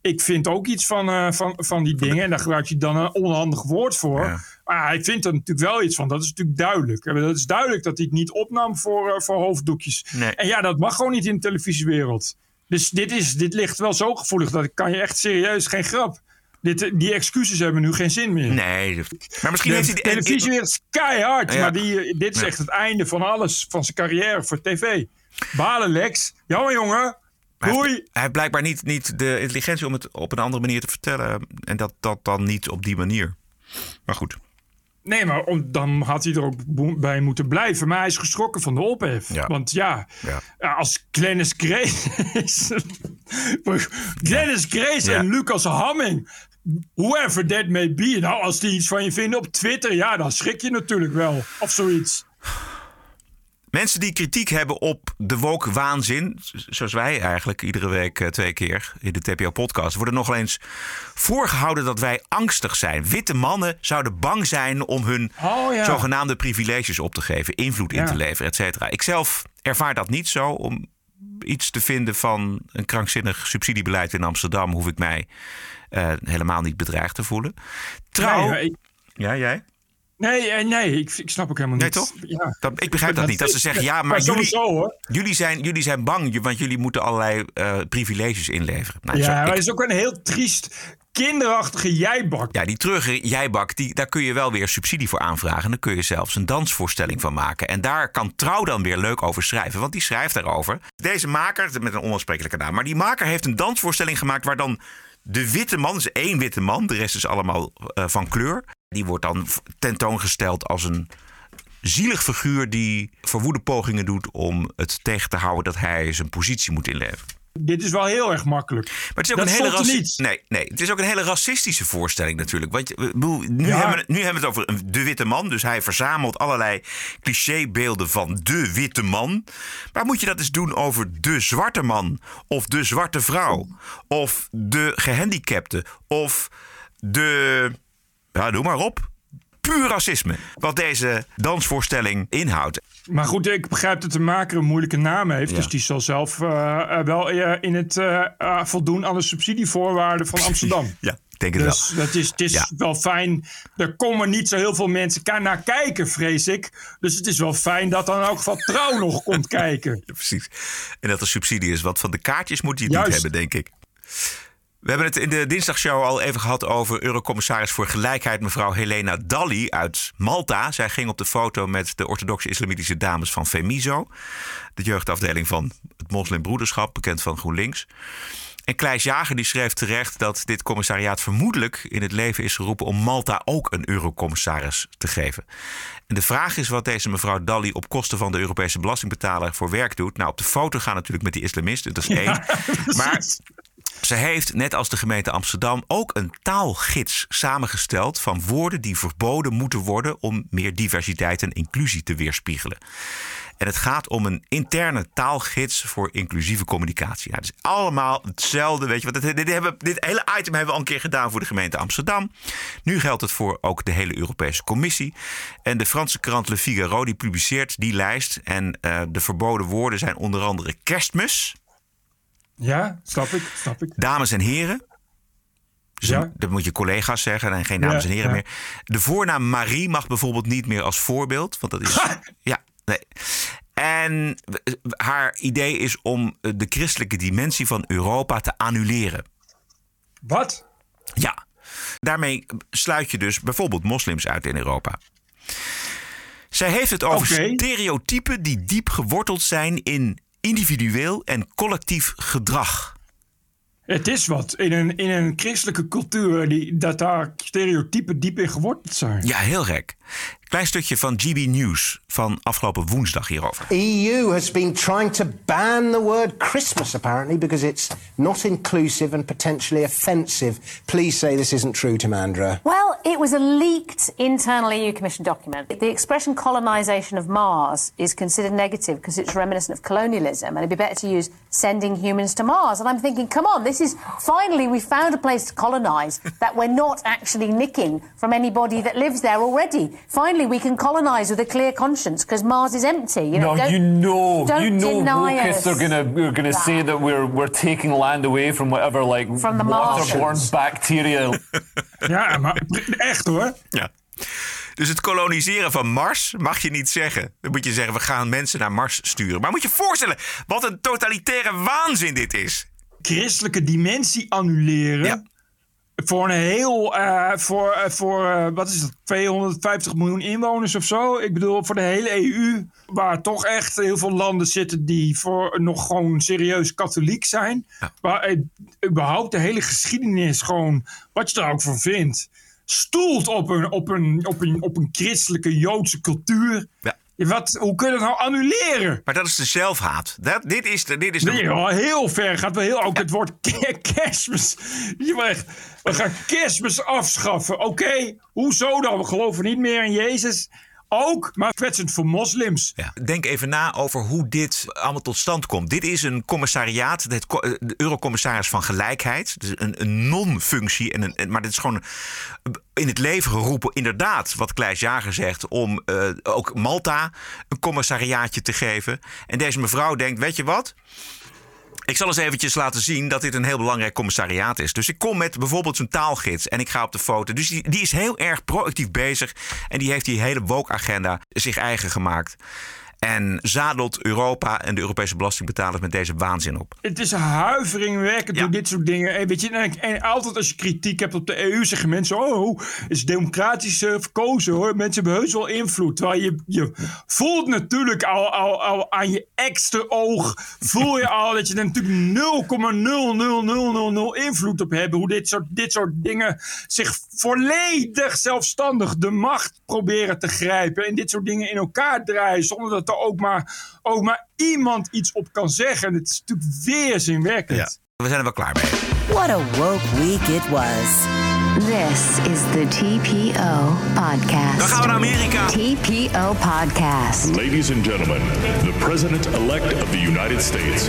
ik vind ook iets van, eh, van, van die dingen. En daar gebruikt hij dan een onhandig woord voor. Maar hij vindt er natuurlijk wel iets van. Dat is natuurlijk duidelijk. Dat is duidelijk dat hij het niet opnam voor, eh, voor hoofddoekjes. Nee. En ja, dat mag gewoon niet in de televisiewereld. Dus dit, is, dit ligt wel zo gevoelig dat ik kan je echt serieus, geen grap. Dit, die excuses hebben nu geen zin meer. Nee, maar misschien de heeft hij... de- televisiewereld is keihard, Ja. maar die, dit is Ja. echt het einde van alles, van zijn carrière voor tv. Balen Lex, jammer jongen, hij heeft- Hij heeft blijkbaar niet, niet de intelligentie om het op een andere manier te vertellen. En dat, dat dan niet op die manier. Maar goed. Nee, maar om, dan had hij er ook bij moeten blijven. Maar hij is geschrokken van de ophef. Ja. Want ja, Ja. als Glennis Grace is... Glennis Grace Ja. en Lucas Hamming... Whoever that may be. Nou, als die iets van je vinden op Twitter... Ja, dan schrik je natuurlijk wel. Of zoiets. Mensen die kritiek hebben op de woke waanzin, zoals wij eigenlijk iedere week eh, twee keer in de TPO-podcast, worden nog eens voorgehouden dat wij angstig zijn. Witte mannen zouden bang zijn om hun Oh, ja. zogenaamde privileges op te geven, invloed in te leveren, et cetera. Ik zelf ervaar dat niet zo. Om iets te vinden van een krankzinnig subsidiebeleid in Amsterdam, hoef ik mij eh, helemaal niet bedreigd te voelen. Trouw. Nee, ik- ja, jij? Nee, eh, nee ik, ik snap ook helemaal Nee, niet. toch? Ja. Dat, ik begrijp dat niet. Dat ze zeggen, ja, maar, jullie, hoor. jullie, zijn, jullie zijn bang, want jullie moeten allerlei eh, privileges inleveren. Nou, Ja, zo- maar ik- het is ook een heel triest, kinderachtige jijbak. ja, die terug jijbak, die, daar kun je wel weer subsidie voor aanvragen. En dan kun je zelfs een dansvoorstelling van maken. En daar kan Trouw dan weer leuk over schrijven. Want die schrijft daarover. Deze maker, met een onuitsprekelijke naam... maar die maker heeft een dansvoorstelling gemaakt... waar dan de witte man, dus één witte man... de rest is allemaal eh, van kleur... die wordt dan tentoongesteld als een zielig figuur... die verwoede pogingen doet om het tegen te houden... dat hij zijn positie moet inleveren. Dit is wel heel erg makkelijk. Maar het is ook Dat een hele stond raci- niet. Nee, nee, het is ook een hele racistische voorstelling natuurlijk. Want nu, Ja. hebben we, nu hebben we het over een- de witte man. Dus hij verzamelt allerlei clichébeelden van de witte man. Maar moet je dat eens doen over de zwarte man? Of de zwarte vrouw? Of de gehandicapte? Of de... Ja, doe maar op. Puur racisme. Wat deze dansvoorstelling inhoudt. Maar goed, ik begrijp dat de maker een moeilijke naam heeft. Ja. Dus die zal zelf eh, eh, wel eh, in het voldoen aan de subsidievoorwaarden van Amsterdam. Ja, ik denk het Dus wel. dat is, het is Ja. wel fijn. Er komen niet zo heel veel mensen naar kijken, vrees ik. Dus het is wel fijn dat dan in elk geval trouw nog komt kijken. Ja, precies. En dat er subsidie is. Want van de kaartjes moet je het Juist. niet hebben, denk ik. We hebben het in de dinsdagshow al even gehad over Eurocommissaris voor Gelijkheid, mevrouw Helena Dalli uit Malta. Zij ging op de foto met de orthodoxe islamitische dames van Femiso, de jeugdafdeling van het Moslimbroederschap, bekend van GroenLinks. En Kleis Jager die schreef terecht dat dit commissariaat vermoedelijk in het leven is geroepen om Malta ook een eurocommissaris te geven. En de vraag is wat deze mevrouw Dalli op kosten van de Europese belastingbetaler voor werk doet. Nou, op de foto gaan natuurlijk met die islamisten, dat is één. maar ze heeft, net als de gemeente Amsterdam, ook een taalgids samengesteld van woorden die verboden moeten worden om meer diversiteit en inclusie te weerspiegelen. En het gaat om een interne taalgids voor inclusieve communicatie. Ja, het is allemaal hetzelfde. Weet je, wat dit, dit, hebben, dit hele item hebben we al een keer gedaan voor de gemeente Amsterdam. Nu geldt het voor ook de hele Europese Commissie. En de Franse krant Le Figaro die publiceert die lijst. En eh, de verboden woorden zijn onder andere kerstmis, Ja, snap ik, snap ik. dames en heren. Dus Ja. dan- dat moet je collega's zeggen en geen dames Ja, en heren ja. meer. De voornaam Marie mag bijvoorbeeld niet meer als voorbeeld. Want dat is. ja, nee. En eh, haar idee is om eh, de christelijke dimensie van Europa te annuleren. Wat? Ja. Daarmee sluit je dus bijvoorbeeld moslims uit in Europa. Zij heeft het over stereotypen die diep geworteld zijn in individueel en collectief gedrag. Het is wat. In een, in een christelijke cultuur die, dat daar stereotypen diep in geworteld zijn. Ja, heel gek. Klein stukje van GB News van afgelopen woensdag hierover. EU has been trying to ban the word Christmas apparently because it's not inclusive and potentially offensive. Please say this isn't true, Tamandra. Well, it was a leaked internal EU Commission document. The expression colonisation of Mars is considered negative because it's reminiscent of colonialism, and it'd be better to use sending humans to Mars. And I'm thinking, come on, this is finally we found a place to colonise that we're not actually nicking from anybody that lives there already. Finally, we can colonise with a clear conscience because Mars is empty. You know, no, don't- you know, don't you know, us are gonna are gonna that. say that we're we're taking land away from whatever like From the waterborne Martians. bacteria. Ja, maar echt hoor. Ja. Dus het koloniseren van Mars mag je niet zeggen. Dan moet je zeggen, we gaan mensen naar Mars sturen. Maar moet je je voorstellen, wat een totalitaire waanzin dit is. Christelijke dimensie annuleren. Voor een heel, eh, voor, eh, voor eh, wat is het, 250 miljoen inwoners of zo. Ik bedoel, voor de hele EU, waar toch echt heel veel landen zitten die voor nog gewoon serieus katholiek zijn. Waar überhaupt de hele geschiedenis gewoon, wat je er ook van vindt, stoelt op een, op een, op een, op een christelijke Joodse cultuur. Ja. Wat, hoe kun je dat nou annuleren? Maar dat is de zelfhaat. Dat, dit is de... Dit is de Nee, wel heel ver. Gaat wel heel, ook het woord ke- kerstmis. We gaan kerstmis afschaffen. Oké, hoezo dan? We geloven niet meer in Jezus. Ook, maar kwetsend voor moslims. Denk even na over hoe dit allemaal tot stand komt. Dit is een commissariaat, het eh, de Eurocommissaris van Gelijkheid. Dus een, een non-functie. En een, en- maar dit is gewoon in het leven geroepen, inderdaad, wat Kleis Jager zegt, om eh, ook Malta een commissariaatje te geven. En deze mevrouw denkt: Weet je wat? Ik zal eens eventjes laten zien dat dit een heel belangrijk commissariaat is. Dus ik kom met bijvoorbeeld zo'n taalgids en ik ga op de foto. Dus die, die is heel erg proactief bezig. En die heeft die hele woke-agenda zich eigen gemaakt. En zadelt Europa en de Europese belastingbetalers met deze waanzin op. Het is huiveringwekkend door dit soort dingen. En, weet je, en, en altijd als je kritiek hebt op de EU, zeggen mensen: Oh, het is democratisch eh, verkozen hoor. Mensen hebben heus wel invloed. Terwijl je, je voelt natuurlijk al, al, al aan je ekste oog. Voel je al dat je er natuurlijk 0,00000 invloed op hebt. Hoe dit soort, dit soort dingen zich volledig zelfstandig de macht proberen te grijpen. En dit soort dingen in elkaar draaien. Zonder dat er ook maar, ook maar iemand iets op kan zeggen. En het is natuurlijk weerzinwekkend. We zijn er wel klaar mee. What a woke week it was. This is the TPO podcast. Dan gaan we naar Amerika. TPO podcast. Ladies and gentlemen, the President elect of the United States.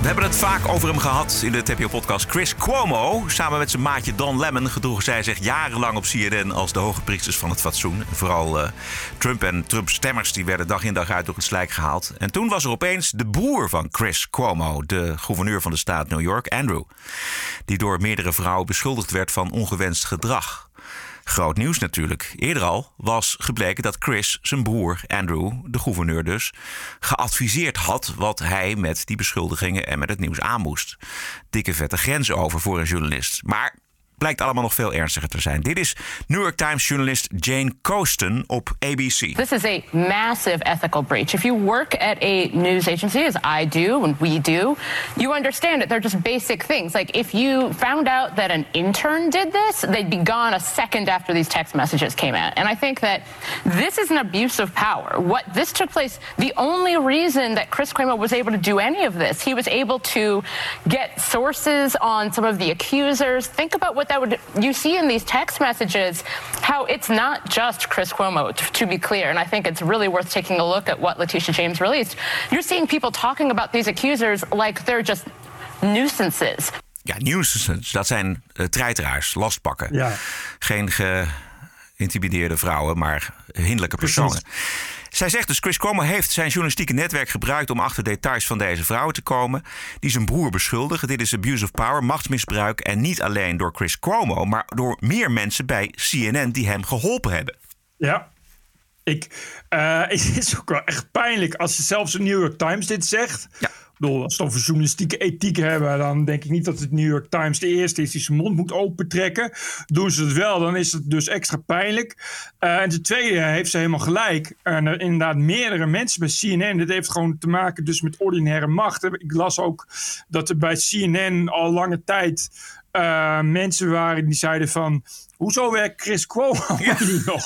We hebben het vaak over hem gehad in de TPO-podcast. Chris Cuomo, samen met zijn maatje Don Lemon, gedroegen zij zich jarenlang op CNN als de hoge priesters van het fatsoen. Vooral eh, Trump en Trump-stemmers die werden dag in dag uit door het slijk gehaald. En toen was er opeens de broer van Chris Cuomo, de gouverneur van de staat New York, Andrew. Die door meerdere vrouwen beschuldigd werd van ongewenst gedrag. Groot nieuws natuurlijk. Eerder al was gebleken dat Chris, zijn broer Andrew, de gouverneur dus, geadviseerd had wat hij met die beschuldigingen en met het nieuws aan moest. Dikke vette grens over voor een journalist. Maar blijkt allemaal nog veel ernstiger te zijn. Dit is New York Times journalist Jane Coaston op ABC. This is a massive ethical breach. If you work at a news agency, as I do and we do, you understand it. They're just basic things. Like if you found out that an intern did this, they'd be gone a second after these text messages came out. And I think that this is an abuse of power. What this took place, the only reason that Chris Cuomo was able to do any of this, he was able to get sources on some of the accusers. Think about what that would you see in these text messages how it's not just Chris Cuomo to, to be clear and I think it's really worth taking a look at what Letitia James released. You're seeing people talking about these accusers like they're just nuisances. Ja, nuisances, dat zijn uh, treiteraars, lastpakken. Ja. Geen geïntimideerde vrouwen, maar hinderlijke personen. Zij zegt dus, Chris Cuomo heeft zijn journalistieke netwerk gebruikt om achter details van deze vrouwen te komen. Die zijn broer beschuldigen. Dit is abuse of power, machtsmisbruik. En niet alleen door Chris Cuomo, maar door meer mensen bij CNN die hem geholpen hebben. Ja. Ik, eh, het is ook wel echt pijnlijk als zelfs de New York Times dit zegt. Ja. Bedoel, als we het over journalistieke ethiek hebben, dan denk ik niet dat het New York Times de eerste is die zijn mond moet opentrekken. Doen ze het wel, dan is het dus extra pijnlijk. Eh, en ten tweede heeft ze helemaal gelijk. En er inderdaad meerdere mensen bij CNN. Dit heeft gewoon te maken dus met ordinaire macht. Ik las ook dat er bij CNN al lange tijd eh, mensen waren die zeiden van... Hoezo werkt Chris Cuomo nog?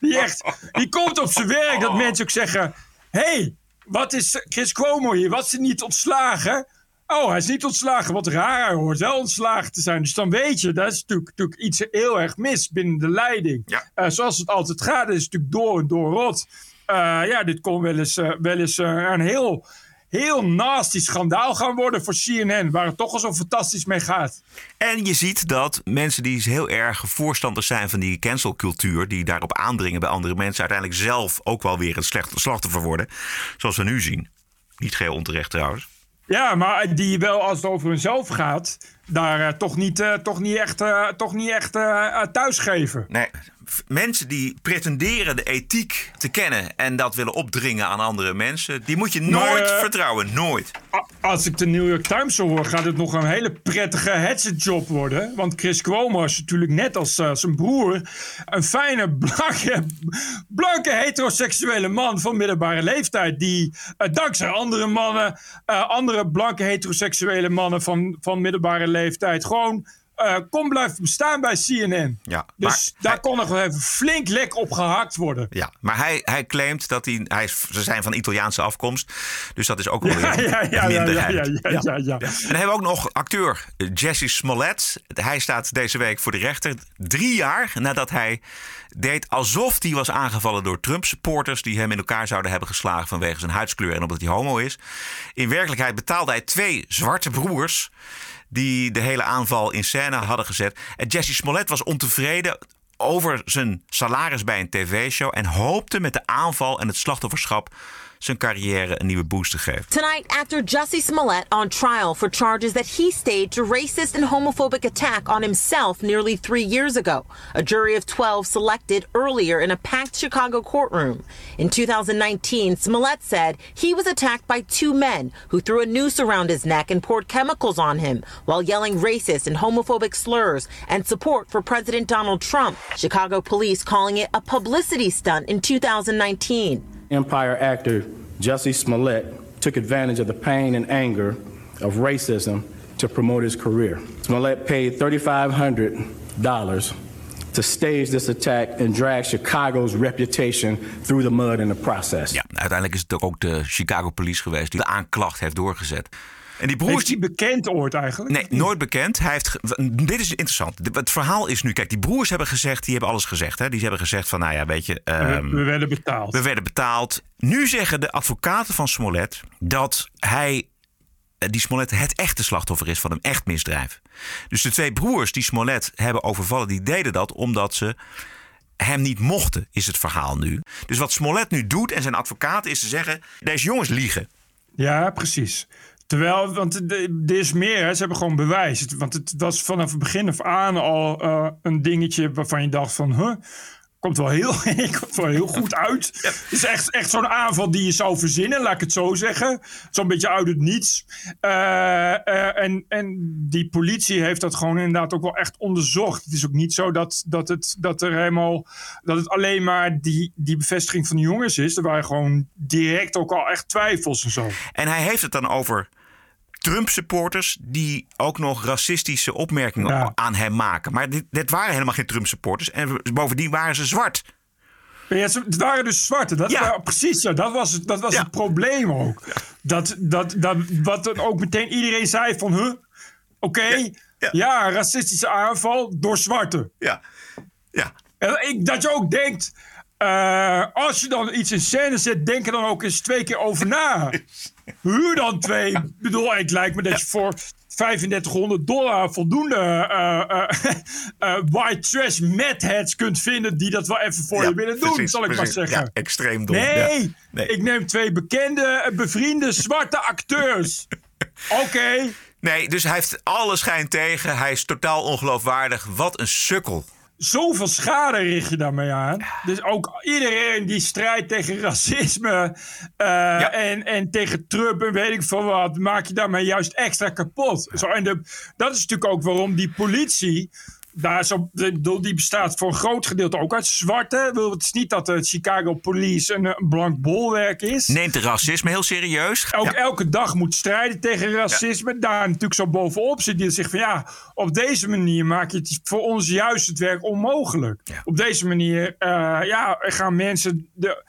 Die, echt, die komt op zijn werk dat mensen ook zeggen... hey, wat is Chris Cuomo hier? Wat is hij niet ontslagen? Oh, hij is niet ontslagen. Wat raar, hij hoort wel ontslagen te zijn. Dus dan weet je, dat is natuurlijk, natuurlijk iets heel erg mis binnen de leiding. Eh, zoals het altijd gaat, is het natuurlijk door en door rot. Eh, ja, dit kon wel eens, eh, wel eens een heel, heel nasty schandaal gaan worden voor CNN. Waar het toch al zo fantastisch mee gaat. En je ziet dat mensen die heel erg voorstanders zijn van die cancelcultuur, die daarop aandringen bij andere mensen, uiteindelijk zelf ook wel weer een slecht slachtoffer worden. Zoals we nu zien. Niet geheel onterecht trouwens. Ja, maar die wel als het over hunzelf gaat, daar eh, toch, niet, eh, toch niet echt, eh, toch niet echt thuisgeven. Nee, mensen die pretenderen de ethiek te kennen en dat willen opdringen aan andere mensen, die moet je Maar, nooit eh, vertrouwen. Nooit. Als ik de New York Times zo hoor, gaat het nog een hele prettige headset-job worden. Want Chris Cuomo is natuurlijk net als eh, zijn broer een fijne, blanke, blanke heteroseksuele man van middelbare leeftijd. Die eh, dankzij andere mannen, andere blanke heteroseksuele mannen van, van middelbare leeftijd, gewoon eh, kon blijven bestaan bij CNN. Ja, Dus daar kon nog even flink lek op gehakt worden. Ja, maar hij, hij claimt dat hij, hij. is- Ze zijn van Italiaanse afkomst. Dus dat is ook wel Ja, weer ja, ja, ja, minderheid. ja, ja, ja, ja. En dan hebben we ook nog acteur Jesse Smollett. Hij staat deze week voor de rechter. Drie jaar nadat hij deed alsof hij was aangevallen door Trump-supporters... die hem in elkaar zouden hebben geslagen vanwege zijn huidskleur... en omdat hij homo is. In werkelijkheid betaalde hij twee zwarte broers... die de hele aanval in scène hadden gezet. En Jesse Smollett was ontevreden over zijn salaris bij een tv-show... en hoopte met de aanval en het slachtofferschap... zijn carrière een nieuwe boost te geven. Tonight, actor Jussie Smollett on trial for charges that he staged a racist and homophobic attack on himself nearly three years ago. A jury of 12 selected earlier in a packed Chicago courtroom. In 2019, Smollett said he was attacked by two men who threw a noose around his neck and poured chemicals on him while yelling racist and homophobic slurs and support for President Donald Trump. Chicago police calling it a publicity stunt in 2019. Empire actor Jesse Smollett took advantage of the pain and anger of racism to promote his career. Smollett paid $3,500 to stage this attack and drag Chicago's reputation through the mud in the process. Ja, uiteindelijk is het ook de Chicago Police geweest die de aanklacht heeft doorgezet. En die broers Is die bekend ooit eigenlijk? Nee, nooit bekend. Hij heeft dit is interessant. Het verhaal is nu, kijk, die broers hebben gezegd, die hebben alles gezegd. Hè? Die hebben gezegd van, nou ja, weet je... We, ehm, we werden betaald. we werden betaald. Nu zeggen de advocaten van Smollett dat hij, eh, die Smollett, het echte slachtoffer is van een echt misdrijf. Dus de twee broers die Smollett hebben overvallen, die deden dat omdat ze hem niet mochten, is het verhaal nu. Dus wat Smollett nu doet en zijn advocaten is te zeggen, deze jongens liegen. Ja, precies. Terwijl, want er is meer, hè. ze hebben gewoon bewijs. Want het was vanaf het begin af aan al eh, een dingetje waarvan je dacht van... Huh, komt wel heel, komt wel heel goed uit. Het is echt, echt zo'n aanval die je zou verzinnen, laat ik het zo zeggen. Zo'n beetje uit het niets. Eh, eh, en, en die politie heeft dat gewoon inderdaad ook wel echt onderzocht. Het is ook niet zo dat, dat, het, dat er helemaal... dat het alleen maar die, die bevestiging van de jongens is. Er waren gewoon direct ook al echt twijfels en zo. En hij heeft het dan over Trump-supporters die ook nog racistische opmerkingen aan hem maken. Maar dit, dit waren helemaal geen Trump-supporters. En bovendien waren ze zwart. Ja, ze- het waren dus zwarte. Dat, ja. precies, dat was, het, dat was het probleem ook. Dat, dat, dat, wat dan ook meteen iedereen zei van... Huh, oké, ja, racistische aanval door zwarte. Ja, ja. En ik, dat je ook denkt... eh, als je dan iets in scène zet, denk er dan ook eens twee keer over na. Huur dan twee. Ik bedoel, het lijkt me dat je voor 3500 dollar voldoende eh, eh, eh, white trash mad heads kunt vinden die dat wel even voor Ja, je willen doen, zal ik precies. maar zeggen. Ja, extreem dom. Nee, Ja. Nee. ik neem twee bekende, bevriende zwarte acteurs. Oké. Nee, dus hij heeft alle schijn tegen. Hij is totaal ongeloofwaardig. Wat een sukkel. Zoveel schade richt je daarmee aan. Dus ook iedereen die strijdt tegen racisme eh, en, en tegen Trump en weet ik veel wat, maak je daarmee juist extra kapot. Zo, en de, dat is natuurlijk ook waarom die politie. Daar zo, ik bedoel, die bestaat voor een groot gedeelte ook uit zwarte. Wil- Het is niet dat de Chicago Police een, een blank bolwerk is. Neemt racisme heel serieus. Ook Ja. elke dag moet strijden tegen racisme. Daar natuurlijk zo bovenop zit. Die zegt van ja, op deze manier maak je het voor ons juist het werk onmogelijk. Op deze manier eh, ja, gaan mensen. De,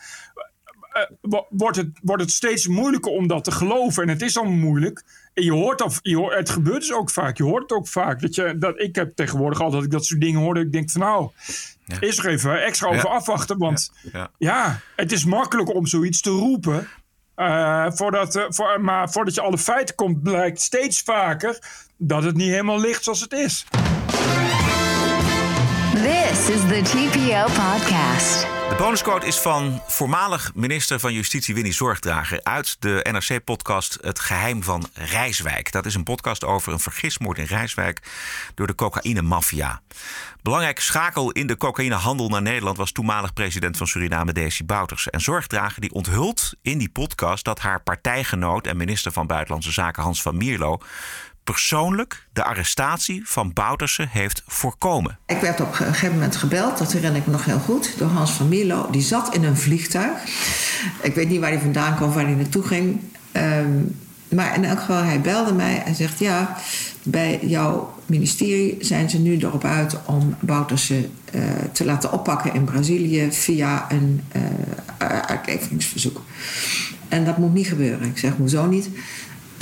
eh, wo- wordt, het, wordt het steeds moeilijker om dat te geloven. En het is al moeilijk. En je hoort, al, je hoort het gebeurt dus ook vaak. Je hoort het ook vaak. Dat je, dat, ik heb tegenwoordig altijd dat ik dat soort dingen hoorde. Ik denk van nou, is er even extra over afwachten. Want Ja. het is makkelijker om zoiets te roepen. Eh, voordat, voor, maar voordat je alle feiten komt, blijkt steeds vaker dat het niet helemaal ligt zoals het is. This is the TPO podcast. De bonusquote is van voormalig minister van Justitie Winnie Zorgdrager uit de NRC-podcast Het Geheim van Rijswijk. Dat is een podcast over een vergismoord in Rijswijk door de cocaïne-maffia. Belangrijke schakel in de cocaïnehandel naar Nederland was toenmalig president van Suriname Desi Bouters. En Zorgdrager die onthult in die podcast dat haar partijgenoot en minister van Buitenlandse Zaken Hans van Mierlo persoonlijk de arrestatie van Bouterse heeft voorkomen. Ik werd op een gegeven moment gebeld, dat herinner ik me nog heel goed, door Hans van Mierlo. Die zat in een vliegtuig. Ik weet niet waar hij vandaan kwam, waar hij naartoe ging. Ehm, maar in elk geval, hij belde mij en zegt: Ja, bij jouw ministerie zijn ze nu erop uit om Bouterse eh, te laten oppakken in Brazilië via een eh, uitleveringsverzoek. En dat moet niet gebeuren. Ik zeg: Hoezo niet?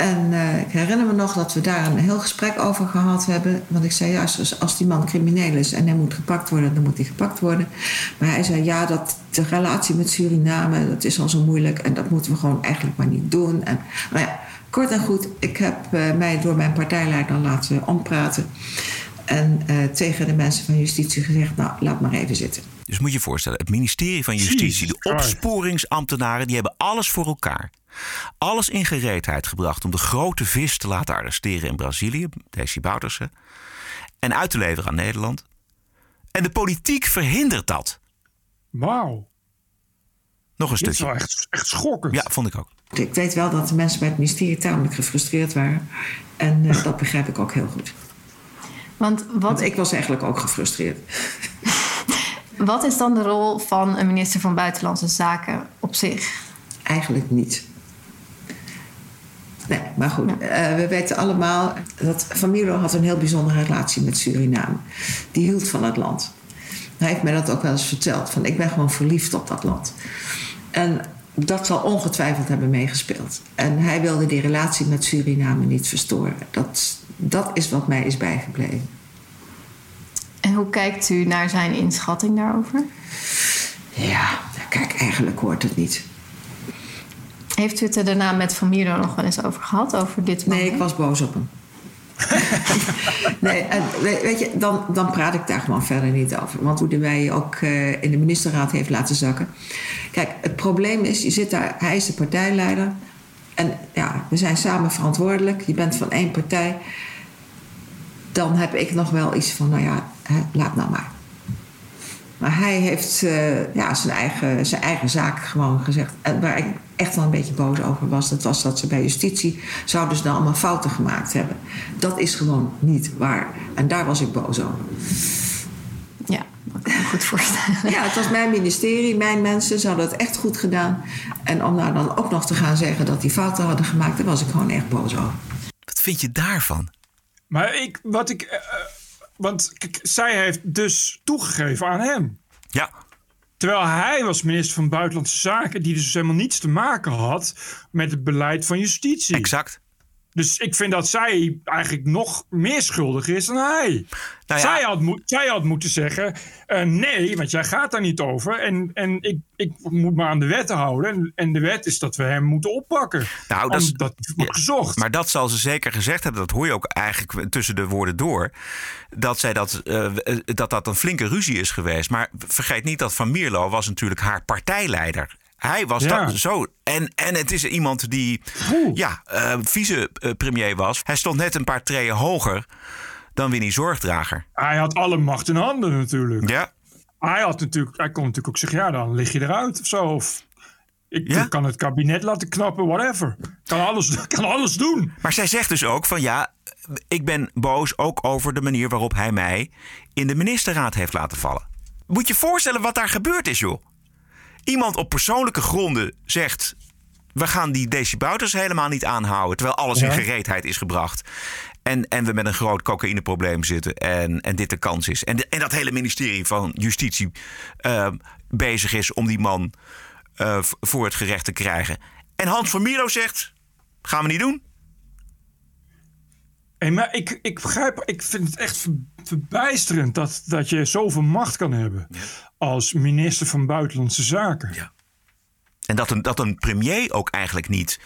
En eh, ik herinner me nog dat we daar een heel gesprek over gehad hebben. Want ik zei, ja, als, als die man crimineel is en hij moet gepakt worden, dan moet hij gepakt worden. Maar hij zei, ja, dat, de relatie met Suriname, dat is al zo moeilijk. En dat moeten we gewoon eigenlijk maar niet doen. En, nou ja, kort en goed, ik heb eh, mij door mijn partijleider laten ompraten. En eh, tegen de mensen van justitie gezegd, nou, laat maar even zitten. Dus moet je je voorstellen, het ministerie van Justitie, de opsporingsambtenaren, die hebben alles voor elkaar. Alles in gereedheid gebracht om de grote vis te laten arresteren in Brazilië, Desi Bouterse, en uit te leveren aan Nederland. En de politiek verhindert dat. Wauw. Nog een Dit is stukje. wel echt, echt schokkend. Ja, vond ik ook. Ik weet wel dat de mensen bij het ministerie tamelijk gefrustreerd waren. En eh, dat begrijp ik ook heel goed. Want Want wat, ik was eigenlijk ook gefrustreerd. wat is dan de rol van een minister van Buitenlandse Zaken op zich? Eigenlijk niet. Nee, maar goed. eh, we weten allemaal dat Van Mierlo had een heel bijzondere relatie met Suriname. Die hield van het land. Hij heeft mij dat ook wel eens verteld. Van ik ben gewoon verliefd op dat land. En dat zal ongetwijfeld hebben meegespeeld. En hij wilde die relatie met Suriname niet verstoren. Dat, dat is wat mij is bijgebleven. En hoe kijkt u naar zijn inschatting daarover? Ja, kijk, eigenlijk hoort het niet. Heeft u het er daarna met Van Mierlo nog wel eens over gehad? Over dit Nee, ik was boos op hem. nee, en we- weet je, dan, dan praat ik daar gewoon verder niet over. Want hoe hij mij ook eh, in de ministerraad heeft laten zakken. Kijk, het probleem is, je zit daar, hij is de partijleider. En ja, we zijn samen verantwoordelijk. Je bent van één partij. Dan heb ik nog wel iets van, nou ja, hè, laat nou maar. Maar hij heeft eh, ja, zijn, eigen, zijn eigen zaak gewoon gezegd. En waar ik echt wel een beetje boos over was, dat was dat ze bij justitie zouden ze dan allemaal fouten gemaakt hebben. Dat is gewoon niet waar. En daar was ik boos over. Ja, dat kan ik me goed voorstellen. Ja, het was mijn ministerie, mijn mensen, ze hadden het echt goed gedaan. En om nou dan ook nog te gaan zeggen dat die fouten hadden gemaakt, daar was ik gewoon echt boos over. Wat vind je daarvan? Maar ik, wat ik. eh, eh, want kijk, zij heeft dus toegegeven aan hem. Ja. Terwijl hij was minister van Buitenlandse Zaken, die dus helemaal niets te maken had met het beleid van justitie. Exact. Dus ik vind dat zij eigenlijk nog meer schuldig is dan hij. Nou ja. zij, had moet, zij had moeten zeggen: eh, nee, want jij gaat daar niet over. En, en ik, ik moet me aan de wetten houden. En, en de wet is dat we hem moeten oppakken. Nou, dat wordt gezocht. Maar dat zal ze zeker gezegd hebben. Dat hoor je ook eigenlijk tussen de woorden door. Dat, zij dat, eh, dat dat een flinke ruzie is geweest. Maar vergeet niet dat Van Mierlo was natuurlijk haar partijleider. Hij was Ja. dat zo. En, en het is iemand die ja, eh, vice-premier was. Hij stond net een paar treden hoger dan Winnie Zorgdrager. Hij had alle macht in handen natuurlijk. Ja. Hij, had natuurlijk, hij kon natuurlijk ook zeggen, ja, dan lig je eruit of zo. Of ik Ja. kan het kabinet laten knappen, whatever. Kan alles, kan alles doen. Maar zij zegt dus ook van ja, ik ben boos ook over de manier waarop hij mij in de ministerraad heeft laten vallen. Moet je voorstellen wat daar gebeurd is, joh. Iemand op persoonlijke gronden zegt. We gaan die Desi Bouters helemaal niet aanhouden. Terwijl alles in gereedheid is gebracht. En, en we met een groot cocaïneprobleem zitten. En, en dit de kans is. En, de- en dat hele ministerie van Justitie eh, bezig is om die man eh, voor het gerecht te krijgen. En Hans van Mierlo zegt: gaan we niet doen. Hey, maar ik, ik begrijp, ik vind het echt ver- verbijsterend dat, dat je zoveel macht kan hebben als minister van Buitenlandse Zaken. Ja. En dat een, dat een premier ook eigenlijk niet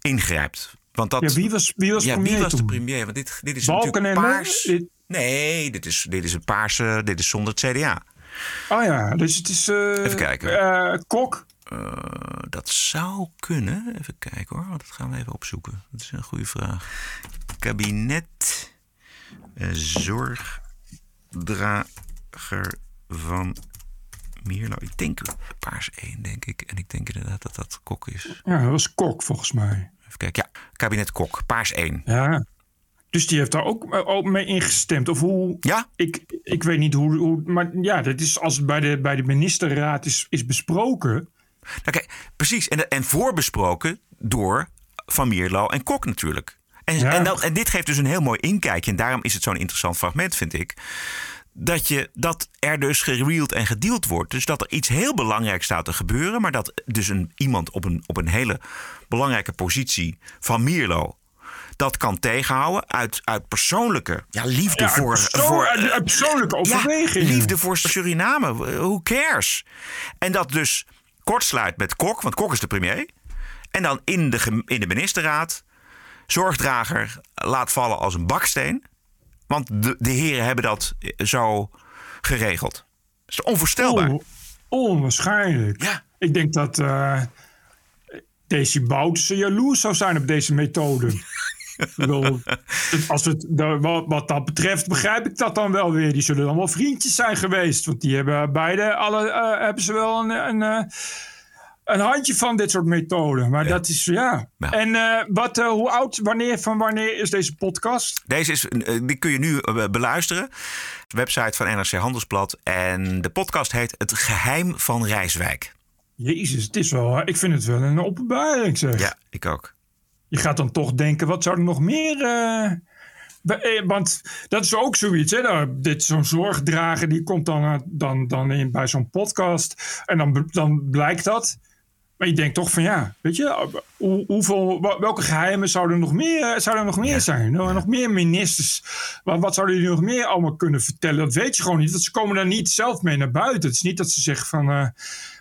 ingrijpt. Want dat, Ja, wie was, wie was ja, premier wie was de premier? Want dit, dit is Balkenende? natuurlijk paars. Dit- Nee, dit is, dit is een paarse. Dit is zonder het CDA. Oh ja, dus het is... eh, Even kijken. eh, Kok. Eh, dat zou kunnen. Even kijken hoor. want Dat gaan we even opzoeken. Dat is een goede vraag. Kabinet eh, Zorgdrager van Mierlo. Ik denk paars 1, denk ik. En ik denk inderdaad dat dat Kok is. Ja, dat was Kok volgens mij. Even kijken. Ja, kabinet Kok. Paars 1. Ja. Dus die heeft daar ook, eh, ook mee ingestemd. Of hoe? Ja. Ik, ik weet niet hoe, hoe. Maar ja, dat is als het bij de, bij de ministerraad is, is besproken. Nou, kijk, precies. En, en voorbesproken door Van Mierlo en Kok natuurlijk. En, Ja. en, dat, en dit geeft dus een heel mooi inkijkje. En daarom is het zo'n interessant fragment, vind ik. Dat, je, dat er dus gereeld en gedeeld wordt. Dus dat er iets heel belangrijks staat te gebeuren. Maar dat dus een, iemand op een, op een hele belangrijke positie van Mierlo dat kan tegenhouden uit, uit persoonlijke ja, liefde Ja, voor, persoon- voor uit- uit persoonlijke Ja, overwegingen. liefde voor Suriname. Who cares? En dat dus kortsluit met Kok, want Kok is de premier. En dan in de, in de ministerraad zorgdrager laat vallen als een baksteen. Want de, de heren hebben dat eh, zo geregeld. Dat is onvoorstelbaar. On- onwaarschijnlijk. Ja. Ik denk dat eh Desi Bouterse jaloers zou zijn op deze methode. Bedoel, Als het, de- wat, wat dat betreft begrijp ik dat dan wel weer. Die zullen dan wel vriendjes zijn geweest. Want die hebben beide alle, eh, hebben ze wel een, een, eh, een handje van dit soort methoden. Maar dat is ja. Ja. En eh, wat, hoe oud, wanneer, van wanneer is deze podcast? Deze is, die kun je nu beluisteren. Website van NRC Handelsblad. En de podcast heet Het Geheim van Rijswijk. Jezus, het is wel, ik vind het wel een openbaring zeg. Ja, ik ook. Je gaat dan toch denken, wat zou er nog meer... eh, eh, want dat is ook zoiets, hè? Nou, dit zo'n zorgdrager, die komt dan, eh, dan, dan in bij zo'n podcast. En dan, dan blijkt dat. Maar je denkt toch van ja, weet je, hoe, hoeveel, welke geheimen zouden er nog meer, zouden er nog meer zijn? Nog meer ministers. Wat, wat zouden die nog meer allemaal kunnen vertellen? Dat weet je gewoon niet, want ze komen daar niet zelf mee naar buiten. Het is niet dat ze zeggen van,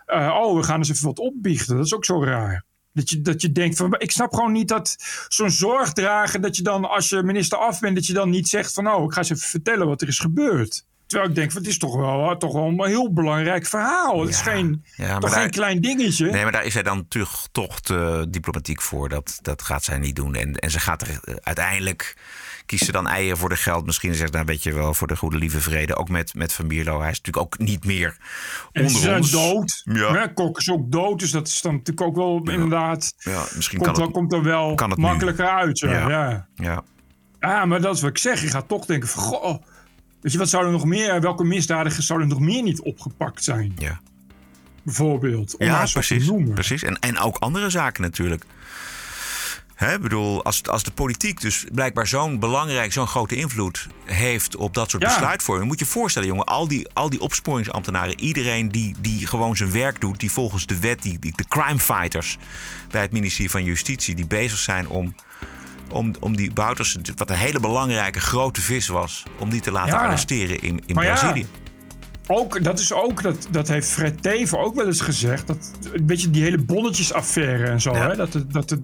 oh, we gaan eens even wat opbiechten. Dat is ook zo raar. Dat je, dat je denkt van, ik snap gewoon niet dat zo'n zorgdrager, dat je dan als je minister af bent, dat je dan niet zegt van, oh, ik ga eens even vertellen wat er is gebeurd. Terwijl ik denk, van, het is toch wel, toch wel een heel belangrijk verhaal. Het is geen, Ja, toch daar- geen klein dingetje. Nee, maar daar is hij dan toch, toch te diplomatiek voor. Dat, dat gaat zij niet doen. En, en ze gaat er eh, uiteindelijk kiest ze dan eieren voor de geld. Misschien zegt nou weet je wel voor de goede lieve vrede. Ook met, met Van Bierlo. Hij is natuurlijk ook niet meer En ze onder zijn ons. dood. Ja. Ja. Kok is ook dood, dus dat is dan natuurlijk ook wel inderdaad... Ja, misschien komt, kan het, komt er wel kan het nu. makkelijker uit. Ja. Ja. Ja. maar dat is wat ik zeg. Je gaat toch denken van... Goh, weet je, wat zou er nog meer... Welke misdadigers zouden nog meer niet opgepakt zijn? Ja. Bijvoorbeeld. Om Ja, precies. precies. En, en ook andere zaken natuurlijk. Hè, bedoel, als, als de politiek dus blijkbaar zo'n belangrijk, zo'n grote invloed heeft op dat soort Ja. besluitvorming. Moet je je voorstellen, jongen, al die, al die opsporingsambtenaren, iedereen die, die gewoon zijn werk doet, die volgens de wet, die, die, de crime fighters bij het ministerie van Justitie, die bezig zijn om, om, om die Bouters, wat een hele belangrijke grote vis was, om die te laten Ja. arresteren in, in Maar ja, Brazilië. Ook, dat is ook, dat, dat heeft Fred Teven ook wel eens gezegd. Dat, een beetje die hele bonnetjesaffaire en zo. Hè? Dat, dat, het,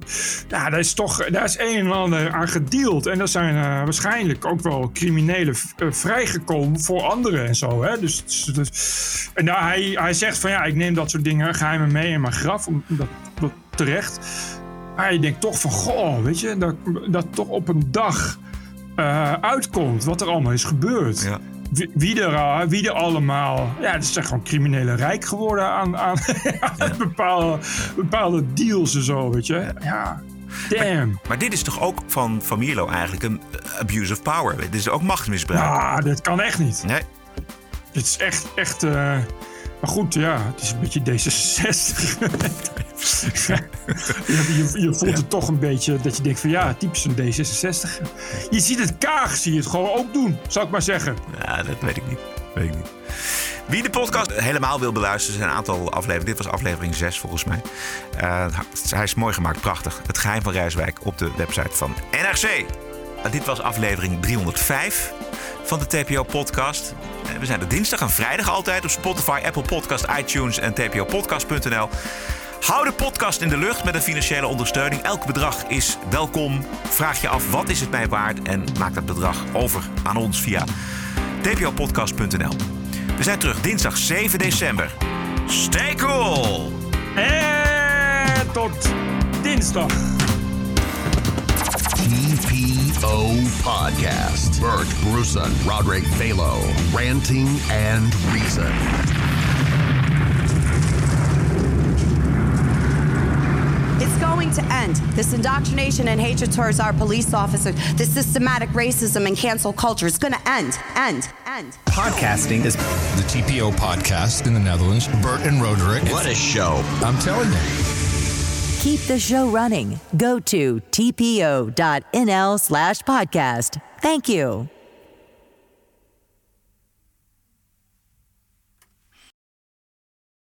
ja, daar is toch daar is een en ander aan gedeeld. En er zijn eh, waarschijnlijk ook wel criminelen eh, vrijgekomen voor anderen en zo. Hè? Dus, dus, en daar, hij, hij zegt van ja, ik neem dat soort dingen geheimen mee in mijn graf. Om, dat, dat terecht. Maar je denkt toch van, goh, weet je, dat, dat toch op een dag eh, uitkomt. Wat er allemaal is gebeurd. Wie, wie, er, wie er allemaal... Ja, het zijn gewoon criminelen rijk geworden aan, aan, aan bepaalde, bepaalde deals en zo, weet je. Ja, damn. Maar dit is toch ook van Van Mierlo eigenlijk een abuse of power? Dit is ook machtsmisbruik. Ah, dit kan echt niet. Nee. Dit is echt, echt... eh, maar goed, ja, het is een beetje D66. je, je, je voelt het toch een beetje dat je denkt van ja, typisch een D66. Je ziet het Kaag, zie je het gewoon ook doen, zou ik maar zeggen. Ja, dat weet ik niet. Weet ik niet. Wie de podcast helemaal wil beluisteren, zijn een aantal afleveringen. Dit was aflevering 6 volgens mij. Eh, hij is mooi gemaakt, prachtig. Het geheim van Rijswijk op de website van NRC. Uh, dit was aflevering 305 van de TPO-podcast. Uh, we zijn er dinsdag en vrijdag altijd op Spotify, Apple Podcast, iTunes en tpopodcast.nl. Hou de podcast in de lucht met een financiële ondersteuning. Elk bedrag is welkom. Vraag je af wat is het mij waard en maak dat bedrag over aan ons via tpopodcast.nl. We zijn terug dinsdag 7 december. Stay cool! En tot dinsdag. TPO Podcast. Bert Bruson, Roderick Balo, Ranting and Reason. Going to end. This indoctrination and hatred towards our police officers, this systematic racism and cancel culture, it's going to end, end, end. Podcasting is the TPO podcast in the Netherlands. Bert and Roderick. What a show. I'm telling you. Keep the show running. Go to tpo.nl slash podcast. Thank you.